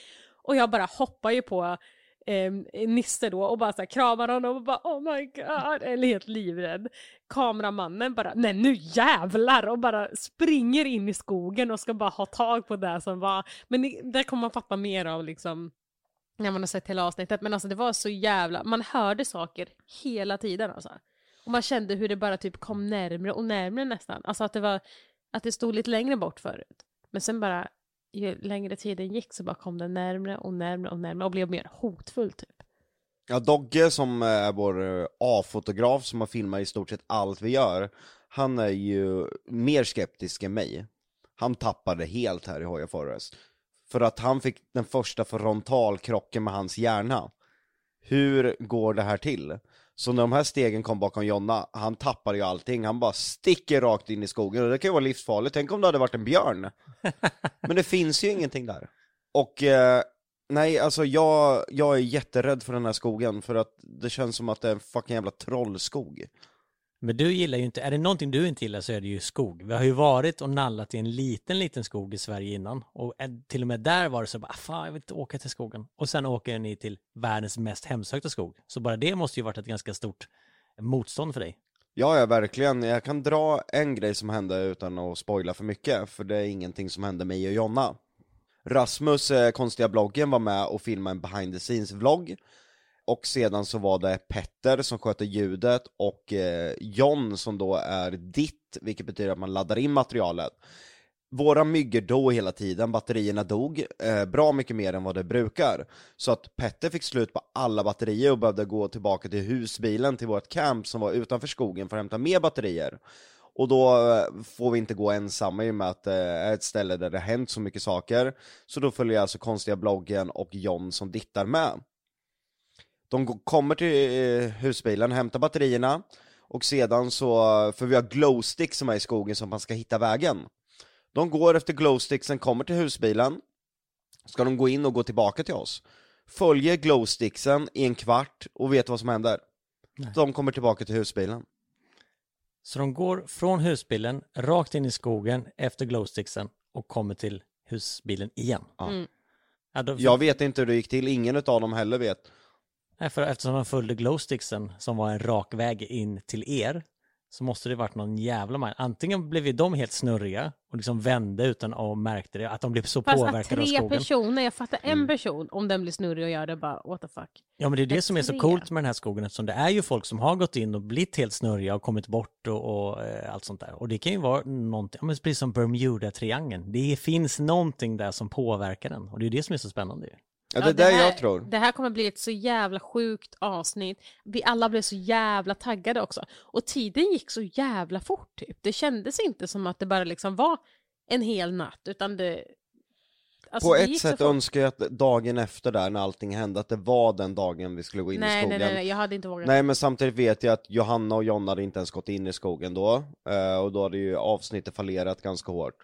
Och jag bara hoppar ju på eh, Nisse då och bara så här kramar honom och bara oh my god, eller helt livrädd. Kameramannen bara nej nu jävlar och bara springer in i skogen och ska bara ha tag på det som var. Men det, där kommer man fatta mer av liksom när man har sett hela avsnittet. Men alltså det var så jävla, man hörde saker hela tiden alltså. Och man kände hur det bara typ kom närmre och närmre nästan. Alltså att det var, att det stod lite längre bort förut. Men sen bara, ju längre tiden gick så bara kom det närmre och närmre och närmre och blev mer hotfull typ. Ja, Dogge som är vår eh, A-fotograf som har filmat i stort sett allt vi gör, han är ju mer skeptisk än mig. Han tappade helt här i Hoya Forest. För att han fick den första frontalkrocken med hans hjärna. Hur går det här till? Så när de här stegen kom bakom Jonna, han tappar ju allting, han bara sticker rakt in i skogen och det kan ju vara livsfarligt, tänk om det hade varit en björn? Men det finns ju ingenting där. Och eh, nej, alltså jag, jag är jätterädd för den här skogen, för att det känns som att det är en fucking jävla trollskog. Men du gillar ju inte, är det någonting du inte gillar så är det ju skog. Vi har ju varit och nallat i en liten, liten skog i Sverige innan. Och till och med där var det så bara, ah, fan jag vill inte åka till skogen. Och sen åker ni till världens mest hemsökta skog. Så bara det måste ju varit ett ganska stort motstånd för dig. Ja, ja, verkligen. Jag kan dra en grej som hände utan att spoila för mycket, för det är ingenting som hände mig och Jonna. Rasmus, eh, konstiga bloggen, var med och filmade en behind the scenes-vlogg. Och sedan så var det Petter som sköter ljudet och eh, John som då är ditt, vilket betyder att man laddar in materialet. Våra myggor dog hela tiden, batterierna dog, eh, bra mycket mer än vad det brukar. Så att Petter fick slut på alla batterier och behövde gå tillbaka till husbilen till vårt camp som var utanför skogen för att hämta mer batterier. Och då eh, får vi inte gå ensamma i och med att det är ett ställe där det har hänt så mycket saker. Så då följer jag alltså konstiga bloggen och John som dittar med. De kommer till eh, husbilen, hämtar batterierna och sedan så, för vi har glowsticks som är i skogen som man ska hitta vägen. De går efter glowsticksen, kommer till husbilen, ska de gå in och gå tillbaka till oss. Följer glowsticksen i en kvart och vet vad som händer. De kommer tillbaka till husbilen. Så de går från husbilen rakt in i skogen efter glowsticksen och kommer till husbilen igen. Ja. Mm. Ja, då, Jag vet inte hur det gick till, ingen av dem heller vet. Nej, för eftersom de följde glowsticksen som var en rak väg in till er så måste det varit någon jävla man. Antingen blev ju de helt snurriga och liksom vände utan att märkte det, att de blev så Fast påverkade av tre skogen. personer, jag fattar en Mm. person, om den blir snurrig och gör det bara what the fuck. Ja men det är det som är så tre. coolt med den här skogen eftersom det är ju folk som har gått in och blivit helt snurriga och kommit bort och, och eh, allt sånt där. Och det kan ju vara någonting, ja, men precis som Bermuda-triangeln. Det finns någonting där som påverkar den och det är det som är så spännande ju. Ja, det är det här, jag tror. Det här kommer bli ett så jävla sjukt avsnitt. Vi alla blev så jävla taggade också. Och tiden gick så jävla fort typ. Det kändes inte som att det bara liksom var en hel natt utan det... Alltså, På det ett sätt önskar jag att dagen efter där när allting hände, att det var den dagen vi skulle gå in i nej, skogen. nej, nej, nej, jag hade inte vågat. Nej men samtidigt vet jag att Johanna och Jonna hade inte ens gått in i skogen då, eh, och då hade ju avsnittet fallerat ganska hårt.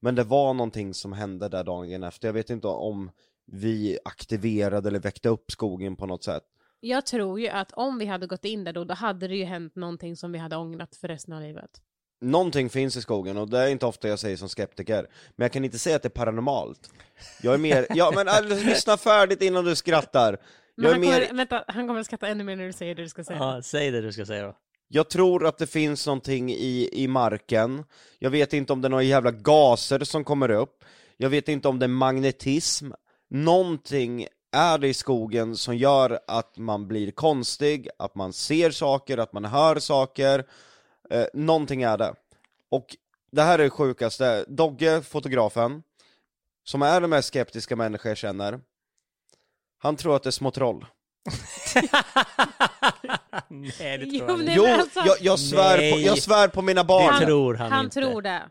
Men det var någonting som hände där dagen efter, jag vet inte om vi aktiverade eller väckte upp skogen på något sätt. Jag tror ju att om vi hade gått in där då, då hade det ju hänt någonting som vi hade ångrat för resten av livet. Någonting finns i skogen och det är inte ofta jag säger som skeptiker, men jag kan inte säga att det är paranormalt. Jag är mer, ja men alltså, lyssna färdigt innan du skrattar. Men Jag han, mer, kommer, vänta, han kommer att skratta ännu mer när du säger det du ska säga. Ja, säg det du ska säga då. Jag tror att det finns någonting i, i marken, jag vet inte om det är några jävla gaser som kommer upp, jag vet inte om det är magnetism, någonting är det i skogen som gör att man blir konstig, att man ser saker, att man hör saker, eh, någonting är det. Och det här är det sjukaste, Dogge, fotografen, som är den mest skeptiska människa jag känner, han tror att det är små troll. Nej, det Jo, tror jag nej, inte. Jo, alltså- jag, jag, svär på, Nej. jag svär på mina barn! Det tror han, Han inte. tror det.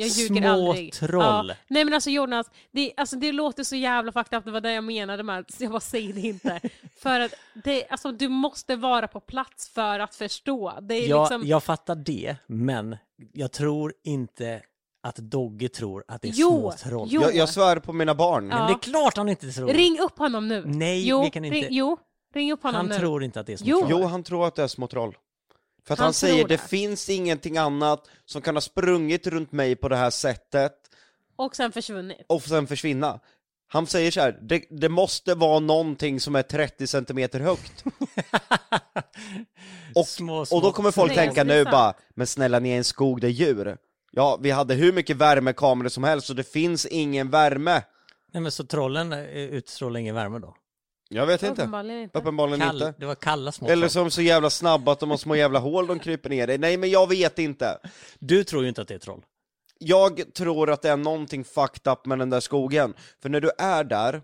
Jag ljuger Små aldrig. troll. Ja. Nej men alltså Jonas, det, alltså, det låter så jävla fucked up, det var det jag menade med att jag bara säger det inte. för att det, alltså, du måste vara på plats för att förstå. Det är Jag, liksom... jag fattar det, men jag tror inte att Dogge tror att det är Jo, små troll. jo. Jag, jag svär på mina barn. Ja. Men det är klart han inte tror. Ring upp honom nu. Nej, jo, vi kan inte. Ring, jo, ring upp honom han nu. tror inte att det är små Jo. troll. Jo, han tror att det är små troll. För att han, Han säger det det. finns ingenting annat som kan ha sprungit runt mig på det här sättet Och sen försvunnit. och sen försvinna. Han säger så här, det, det måste vara någonting som är 30 centimeter högt. Och, Små, små och då kommer folk tänka nu bara, men snälla ni är en skog, det är djur. Ja, vi hade hur mycket värmekameror som helst och det finns ingen värme. Nej men så trollen eh, utstrålar ingen värme då? Jag vet inte. Uppenbarligen inte. Uppenbarligen Kall, inte. det var kalla små Eller som så jävla snabba att de har små jävla hål de kryper ner i. Nej men jag vet inte. Du tror ju inte att det är troll. Jag tror att det är någonting fucked up med den där skogen. För när du är där,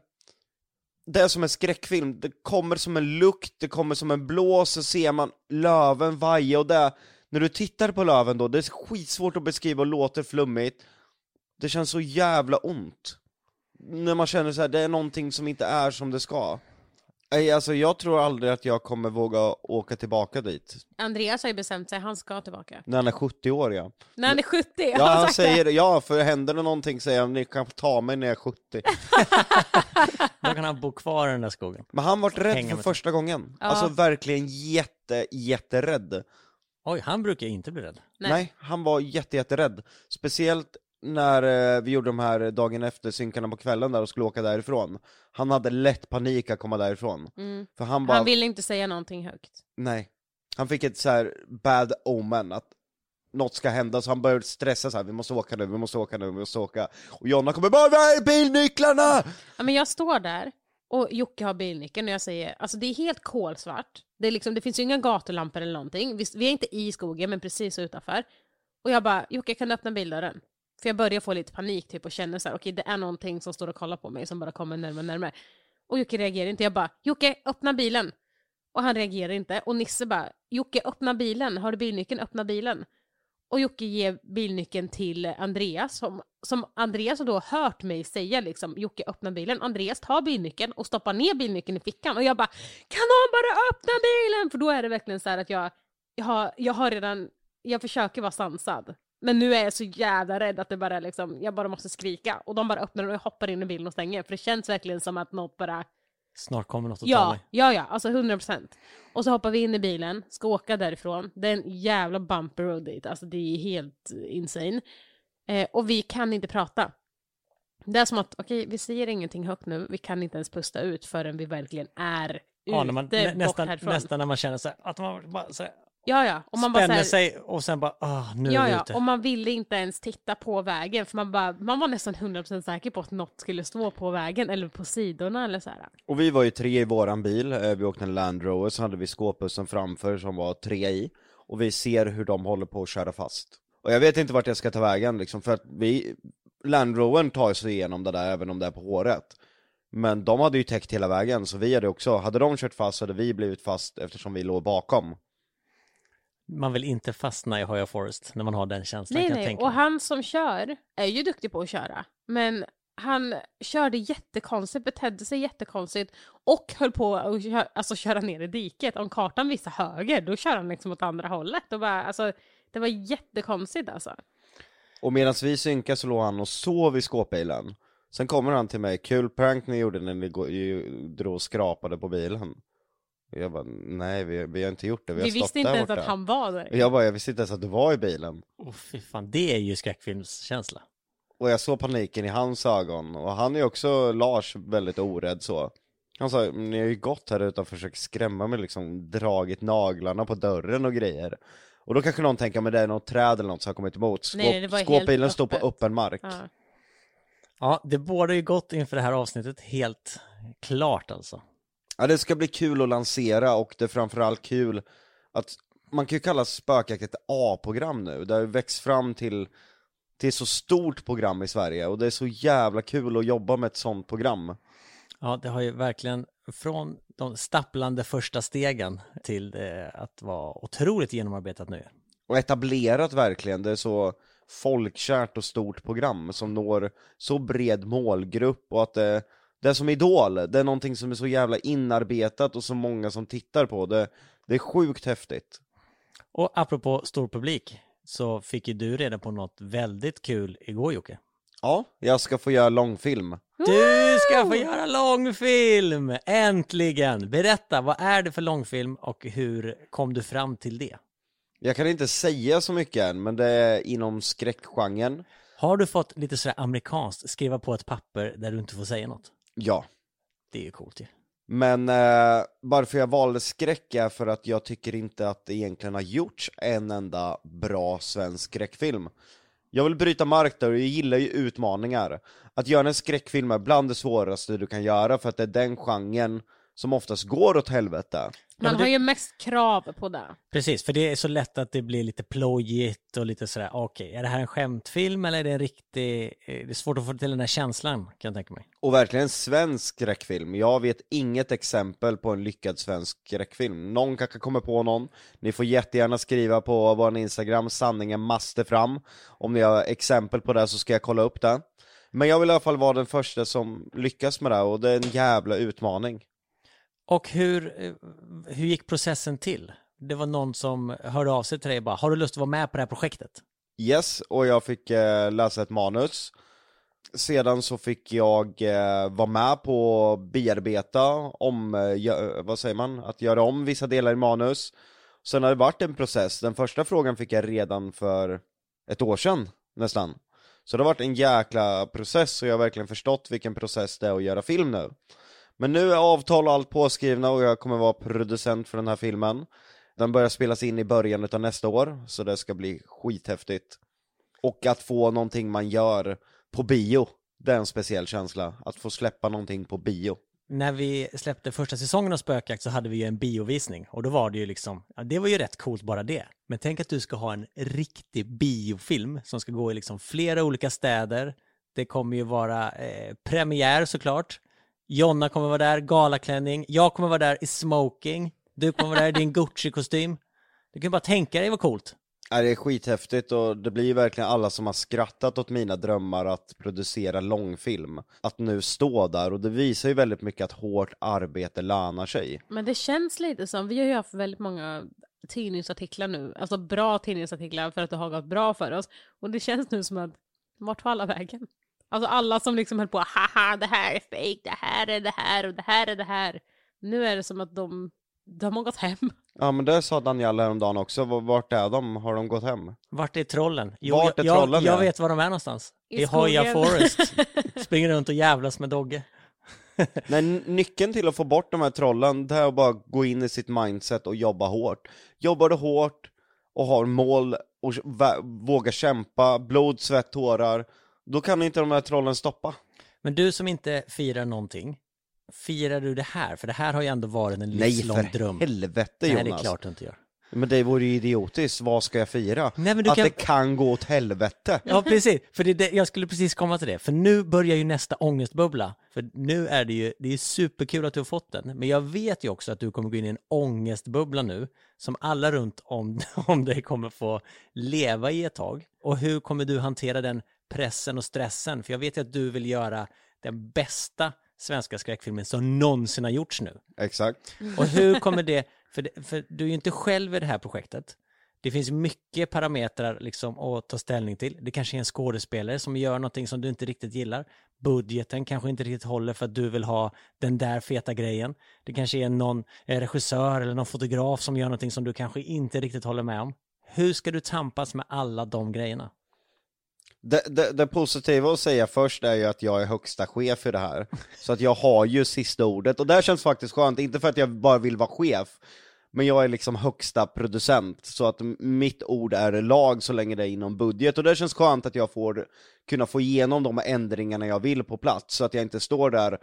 det är som en skräckfilm, det kommer som en lukt, det kommer som en blås, så ser man löven vaja och det, när du tittar på löven då, det är skitsvårt att beskriva och låter flummigt, det känns så jävla ont. När man känner så här, det är någonting som inte är som det ska. Nej, alltså jag tror aldrig att jag kommer våga åka tillbaka dit, Andreas har ju bestämt sig, han ska tillbaka. när han är 70 år ja. När han är 70, Ja, han sagt säger det. ja, för händer det någonting säger han, ni kan ta mig när jag är 70. Då kan han bo kvar i den där skogen. Men han var rädd för första gången. Ja. Alltså verkligen jätte, jätterädd. Oj, han brukar inte bli rädd. Nej. Nej. han var jätte, jätterädd. Speciellt när eh, vi gjorde de här dagen efter synkarna på kvällen där och skulle åka därifrån. Han hade lätt panik att komma därifrån. Mm. För han bara, Han ville inte säga någonting högt. nej. Han fick ett så här bad omen, att något ska hända, så han började stressa så här. vi måste åka nu, vi måste åka nu, vi måste åka. Och Jonna kommer bara, var är bilnycklarna? Ja, men jag står där och Jocke har bilnyckeln och jag säger, alltså det är helt kolsvart. Det, är liksom, det finns ju inga gatulampor eller någonting. Vi, vi är inte i skogen men precis utanför. Och jag bara, Jocke kan du öppna bildörren? För jag börjar få lite panik typ och känner så här, okej det är någonting som står och kollar på mig som bara kommer närmare och närmare. Och Jocke reagerar inte. Jag bara, Jocke öppna bilen. Och han reagerar inte. Och Nisse bara, Jocke öppna bilen. Har du bilnyckeln? Öppna bilen. Och Jocke ger bilnyckeln till Andreas, som, som Andreas har då hört mig säga liksom, Jocke öppna bilen. Andreas tar bilnyckeln och stoppar ner bilnyckeln i fickan och jag bara, kan någon bara öppna bilen? För då är det verkligen så här att jag, jag, har, jag har redan, jag försöker vara sansad. Men nu är jag så jävla rädd att det bara liksom, jag bara måste skrika. Och de bara öppnar och jag hoppar in i bilen och stänger. För det känns verkligen som att något bara Snart kommer något att ta Ja, dig. ja, ja, alltså 100 procent. Och så hoppar vi in i bilen, ska åka därifrån. Det är en jävla bumper road dit, alltså det är helt insane. Eh, och vi kan inte prata. Det är som att, okej, vi säger ingenting högt nu, vi kan inte ens pusta ut förrän vi verkligen är Ja, ute när man, bort nä, nästan, härifrån. nästan när man känner så här, att man bara så här, Ja, ja. Och man bara spänner här, sig och sen bara, ah, nu är Ja, vi ja, ute. och man ville inte ens titta på vägen för man, bara, man var nästan 100% säker på att något skulle stå på vägen eller på sidorna eller så här. Och vi var ju tre i våran bil, eh, vi åkte en Land Rover, så hade vi skåpbussen framför som var tre i, och vi ser hur de håller på att köra fast. Och jag vet inte vart jag ska ta vägen liksom, för att vi, Land Rovern tar sig igenom det där även om det är på håret. Men de hade ju täckt hela vägen, så vi hade också, hade de kört fast så hade vi blivit fast eftersom vi låg bakom. Man vill inte fastna i Hoya Forest när man har den känslan Nej, nej, tänka och mig. han som kör är ju duktig på att köra. Men han körde jättekonstigt, betedde sig jättekonstigt och höll på att kö- alltså, köra ner i diket. Om kartan visar höger, då kör han liksom åt andra hållet. Och bara, alltså, det var jättekonstigt alltså. Och medan vi synkade så låg han och sov i skåpbilen. Sen kommer han till mig, kul prank ni gjorde när ni drog och skrapade på bilen. Och jag bara, nej vi, vi har inte gjort det, vi, Vi, har stått visste inte där ens borta. att han var där. Och jag bara, jag visste inte ens att du var i bilen. Åh fy fan, det är ju skräckfilmskänsla. Och jag såg paniken i hans ögon, och han är också, Lars, väldigt orädd så. Han sa, ni har ju gått här ute och försökt skrämma mig liksom, dragit naglarna på dörren och grejer. Och då kanske någon tänker, men det är något träd eller något som har kommit emot. Skåp, Nej, det var helt skåpbilen står på öppen mark. Ja. Ja, det båda ju gott inför det här avsnittet, helt klart alltså. Ja, det ska bli kul att lansera och det är framförallt kul att man kan ju kalla Spökjakt ett A-program nu, det har ju växt fram till till så stort program i Sverige och det är så jävla kul att jobba med ett sånt program. Ja, det har ju verkligen från de stapplande första stegen till det att vara otroligt genomarbetat nu. Och etablerat verkligen, det är så folkkärt och stort program som når så bred målgrupp och att det, det är som Idol, det är någonting som är så jävla inarbetat och så många som tittar på det. Det är sjukt häftigt. Och apropå stor publik så fick ju du reda på något väldigt kul igår Jocke. Ja, jag ska få göra långfilm. Du ska få göra långfilm! Äntligen! Berätta, vad är det för långfilm och hur kom du fram till det? Jag kan inte säga så mycket än, men det är inom skräckgenren. Har du fått lite sådär amerikanskt, skriva på ett papper där du inte får säga något? Ja. Det är ju coolt ju. Men eh, varför jag valde skräck är för att jag tycker inte att det egentligen har gjorts en enda bra svensk skräckfilm. Jag vill bryta mark där och jag gillar ju utmaningar. Att göra en skräckfilm är bland det svåraste du kan göra för att det är den genren som oftast går åt helvete. Man men har det- ju mest krav på det. Precis, för det är så lätt att det blir lite plojigt och lite sådär, okej, är det här en skämtfilm eller är det en riktig, eh, det är svårt att få till den där känslan kan jag tänka mig. Och verkligen svensk skräckfilm. Jag vet inget exempel på en lyckad svensk skräckfilm. Någon kanske kommer på någon. Ni får jättegärna skriva på vår Instagram, sanningen måste fram. Om ni har exempel på det så ska jag kolla upp det. Men jag vill i alla fall vara den första som lyckas med det och det är en jävla utmaning. Och hur, eh, hur gick processen till? Det var någon som hörde av sig till dig och bara, har du lust att vara med på det här projektet? Yes, och jag fick eh, läsa ett manus. Sedan så fick jag eh, vara med på att bearbeta om, eh, vad säger man, att göra om vissa delar i manus. Sen har det varit en process, den första frågan fick jag redan för ett år sedan nästan. Så det har varit en jäkla process och jag har verkligen förstått vilken process det är att göra film nu. Men nu är avtal och allt påskrivna och jag kommer vara producent för den här filmen. Den börjar spelas in i början av nästa år, så det ska bli skithäftigt. Och att få någonting man gör på bio, det är en speciell känsla. Att få släppa någonting på bio. När vi släppte första säsongen av Spökjakt så hade vi ju en biovisning och då var det ju liksom, ja, det var ju rätt coolt bara det. Men tänk att du ska ha en riktig biofilm som ska gå i liksom flera olika städer. Det kommer ju vara eh, premiär såklart. Jonna kommer vara där, galaklänning. Jag kommer vara där i smoking. Du kommer vara där i din Gucci-kostym. Du kan bara tänka dig vad coolt. Ja, det är skithäftigt och det blir ju verkligen alla som har skrattat åt mina drömmar att producera långfilm. Att nu stå där och det visar ju väldigt mycket att hårt arbete lönar sig. Men det känns lite som, vi har ju haft väldigt många tidningsartiklar nu, alltså bra tidningsartiklar för att det har gått bra för oss. Och det känns nu som att, vart tar alla vägen? Alltså alla som liksom höll på, haha det här är fake, det här är det här och det här är det här. Nu är det som att de, de har gått hem. Ja men det sa Daniela häromdagen också, vart är de? Har de gått hem? Vart är trollen? Jo, Vart är jag, trollen, jag, ja? jag vet var de är någonstans. I I, Hoya. Forest. Springer runt och jävlas med Dogge. Nej, nyckeln till att få bort de här trollen, det är att bara gå in i sitt mindset och jobba hårt. Jobbar du hårt och har mål och vågar kämpa, blod, svett, tårar, då kan inte de här trollen stoppa. Men du som inte firar någonting, firar du det här? För det här har ju ändå varit en Nej livslång för dröm. helvete Nej, Jonas! det är klart du inte gör. Men det vore ju idiotiskt, vad ska jag fira? Nej, att kan- det kan gå åt helvete! Ja, precis. För det, det, jag skulle precis komma till det. För nu börjar ju nästa ångestbubbla. För nu är det ju, det är superkul att du har fått den. Men jag vet ju också att du kommer gå in i en ångestbubbla nu. Som alla runt om, om dig kommer få leva i ett tag. Och hur kommer du hantera den pressen och stressen? För jag vet ju att du vill göra den bästa svenska skräckfilmen som någonsin har gjorts nu. Exakt. Och hur kommer det, för, det, för du är ju inte själv i det här projektet. Det finns mycket parametrar liksom att ta ställning till. Det kanske är en skådespelare som gör någonting som du inte riktigt gillar. Budgeten kanske inte riktigt håller för att du vill ha den där feta grejen. Det kanske är någon regissör eller någon fotograf som gör någonting som du kanske inte riktigt håller med om. Hur ska du tampas med alla de grejerna? Det, det, det positiva att säga först är ju att jag är högsta chef i det här. Så att jag har ju sista ordet, och det här känns faktiskt skönt, inte för att jag bara vill vara chef, men jag är liksom högsta producent, så att mitt ord är lag så länge det är inom budget, och det känns skönt att jag får kunna få igenom de ändringarna jag vill på plats, så att jag inte står där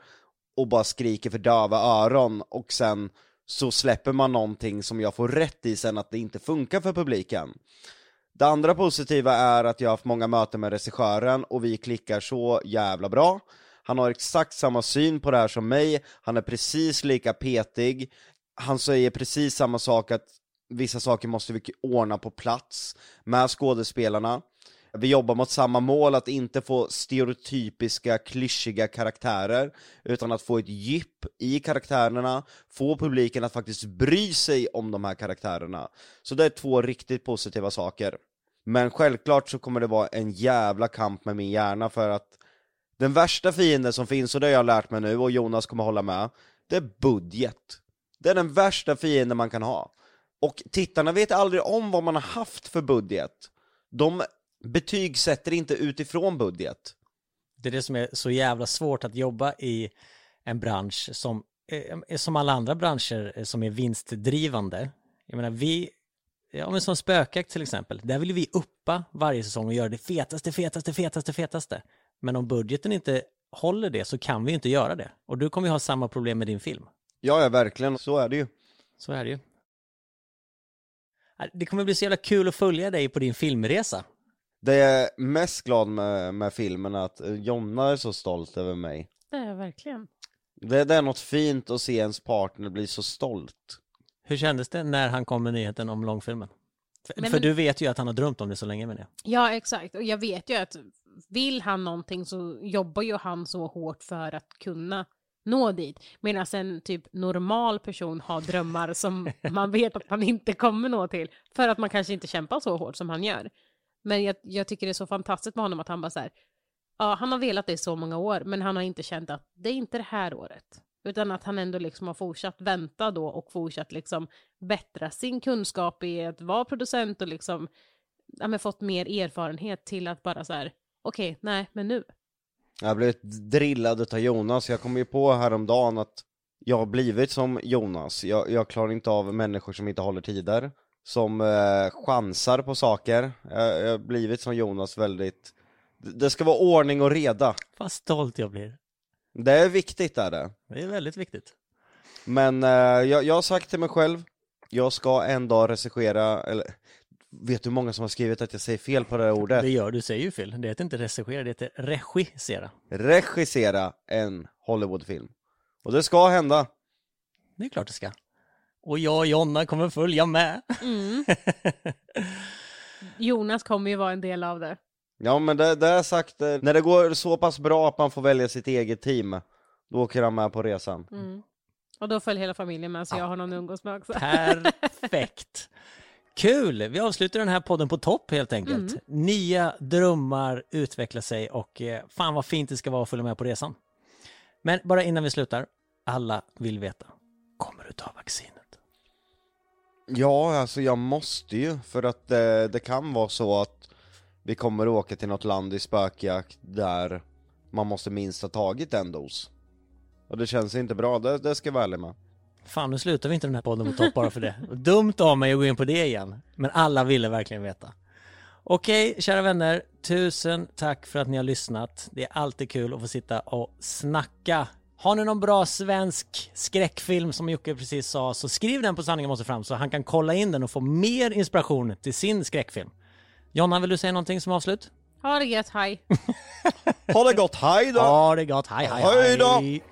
och bara skriker för döva öron, och sen så släpper man någonting som jag får rätt i sen att det inte funkar för publiken. Det andra positiva är att jag har haft många möten med regissören och vi klickar så jävla bra. Han har exakt samma syn på det här som mig, han är precis lika petig, han säger precis samma sak att vissa saker måste vi ordna på plats med skådespelarna. Vi jobbar mot samma mål, att inte få stereotypiska, klyschiga karaktärer, utan att få ett djup i karaktärerna, få publiken att faktiskt bry sig om de här karaktärerna. Så det är två riktigt positiva saker. Men självklart så kommer det vara en jävla kamp med min hjärna för att den värsta fienden som finns, och det har jag lärt mig nu, och Jonas kommer hålla med, det är budget. Det är den värsta fienden man kan ha. Och tittarna vet aldrig om vad man har haft för budget. De betygsätter inte utifrån budget. Det är det som är så jävla svårt att jobba i en bransch som, eh, som alla andra branscher eh, som är vinstdrivande. Jag menar, vi, ja men som spökjakt till exempel, där vill vi uppa varje säsong och göra det fetaste, fetaste, fetaste, fetaste. Men om budgeten inte håller det så kan vi inte göra det. Och du kommer ju ha samma problem med din film. Ja, ja, verkligen, så är det ju. Så är det ju. Det kommer bli så jävla kul att följa dig på din filmresa. Det jag är mest glad med, med filmen är att Jonna är så stolt över mig. Det är jag verkligen. Det, det är något fint att se ens partner bli så stolt. Hur kändes det när han kom med nyheten om långfilmen? För, Men- för du vet ju att han har drömt om det så länge med det. Ja, exakt. Och jag vet ju att vill han någonting så jobbar ju han så hårt för att kunna nå dit. Medan en typ normal person har drömmar som man vet att man inte kommer nå till. För att man kanske inte kämpar så hårt som han gör. Men jag, jag tycker det är så fantastiskt med honom att han bara så här, ja han har velat det i så många år men han har inte känt att det är inte det här året. Utan att han ändå liksom har fortsatt vänta då och fortsatt liksom bättra sin kunskap i att vara producent och liksom ja, men fått mer erfarenhet till att bara så här, okej, nej, men nu. Jag har blivit drillad utav Jonas, jag kom ju på häromdagen att jag har blivit som Jonas. Jag, jag klarar inte av människor som inte håller tider, som eh, chansar på saker. Jag, jag har blivit som Jonas väldigt... Det ska vara ordning och reda. Vad stolt jag blir. Det är viktigt är det. Det är väldigt viktigt. Men eh, jag, jag har sagt till mig själv, jag ska en dag regissera, eller vet du hur många som har skrivit att jag säger fel på det här ordet? Det gör du, säger ju fel. Det heter inte regissera, det heter regissera. Regissera en Hollywoodfilm. Och det ska hända. Det är klart det ska. Och jag och Jonna kommer följa med. Mm. Jonas kommer ju vara en del av det. Ja men det, det är sagt, eh, när det går så pass bra att man får välja sitt eget team, då åker han med på resan. Mm. Och då följer hela familjen med så jag har någon att umgås med också. Perfekt. Kul! Vi avslutar den här podden på topp helt enkelt. Nya drömmar utvecklar sig och eh, fan vad fint det ska vara att följa med på resan. Men bara innan vi slutar, alla vill veta. Kommer du ta vaccinet? Ja, alltså jag måste ju, för att eh, det kan vara så att vi kommer att åka till något land i spökjakt där man måste minst ha tagit en dos. Och det känns inte bra, det, det ska jag vara ärlig med. Fan, nu slutar vi inte den här podden på topp bara för det. Dumt av mig att gå in på det igen. Men alla ville verkligen veta. Okej, kära vänner. Tusen tack för att ni har lyssnat. Det är alltid kul att få sitta och snacka. Har ni någon bra svensk skräckfilm som Jocke precis sa så skriv den på Sanningen måste fram så han kan kolla in den och få mer inspiration till sin skräckfilm. Jonna, vill du säga någonting som avslut? Ha det gött, hej! Ha det gott, hej då! Ja, det gott. Hej, hej, Hej då! hej.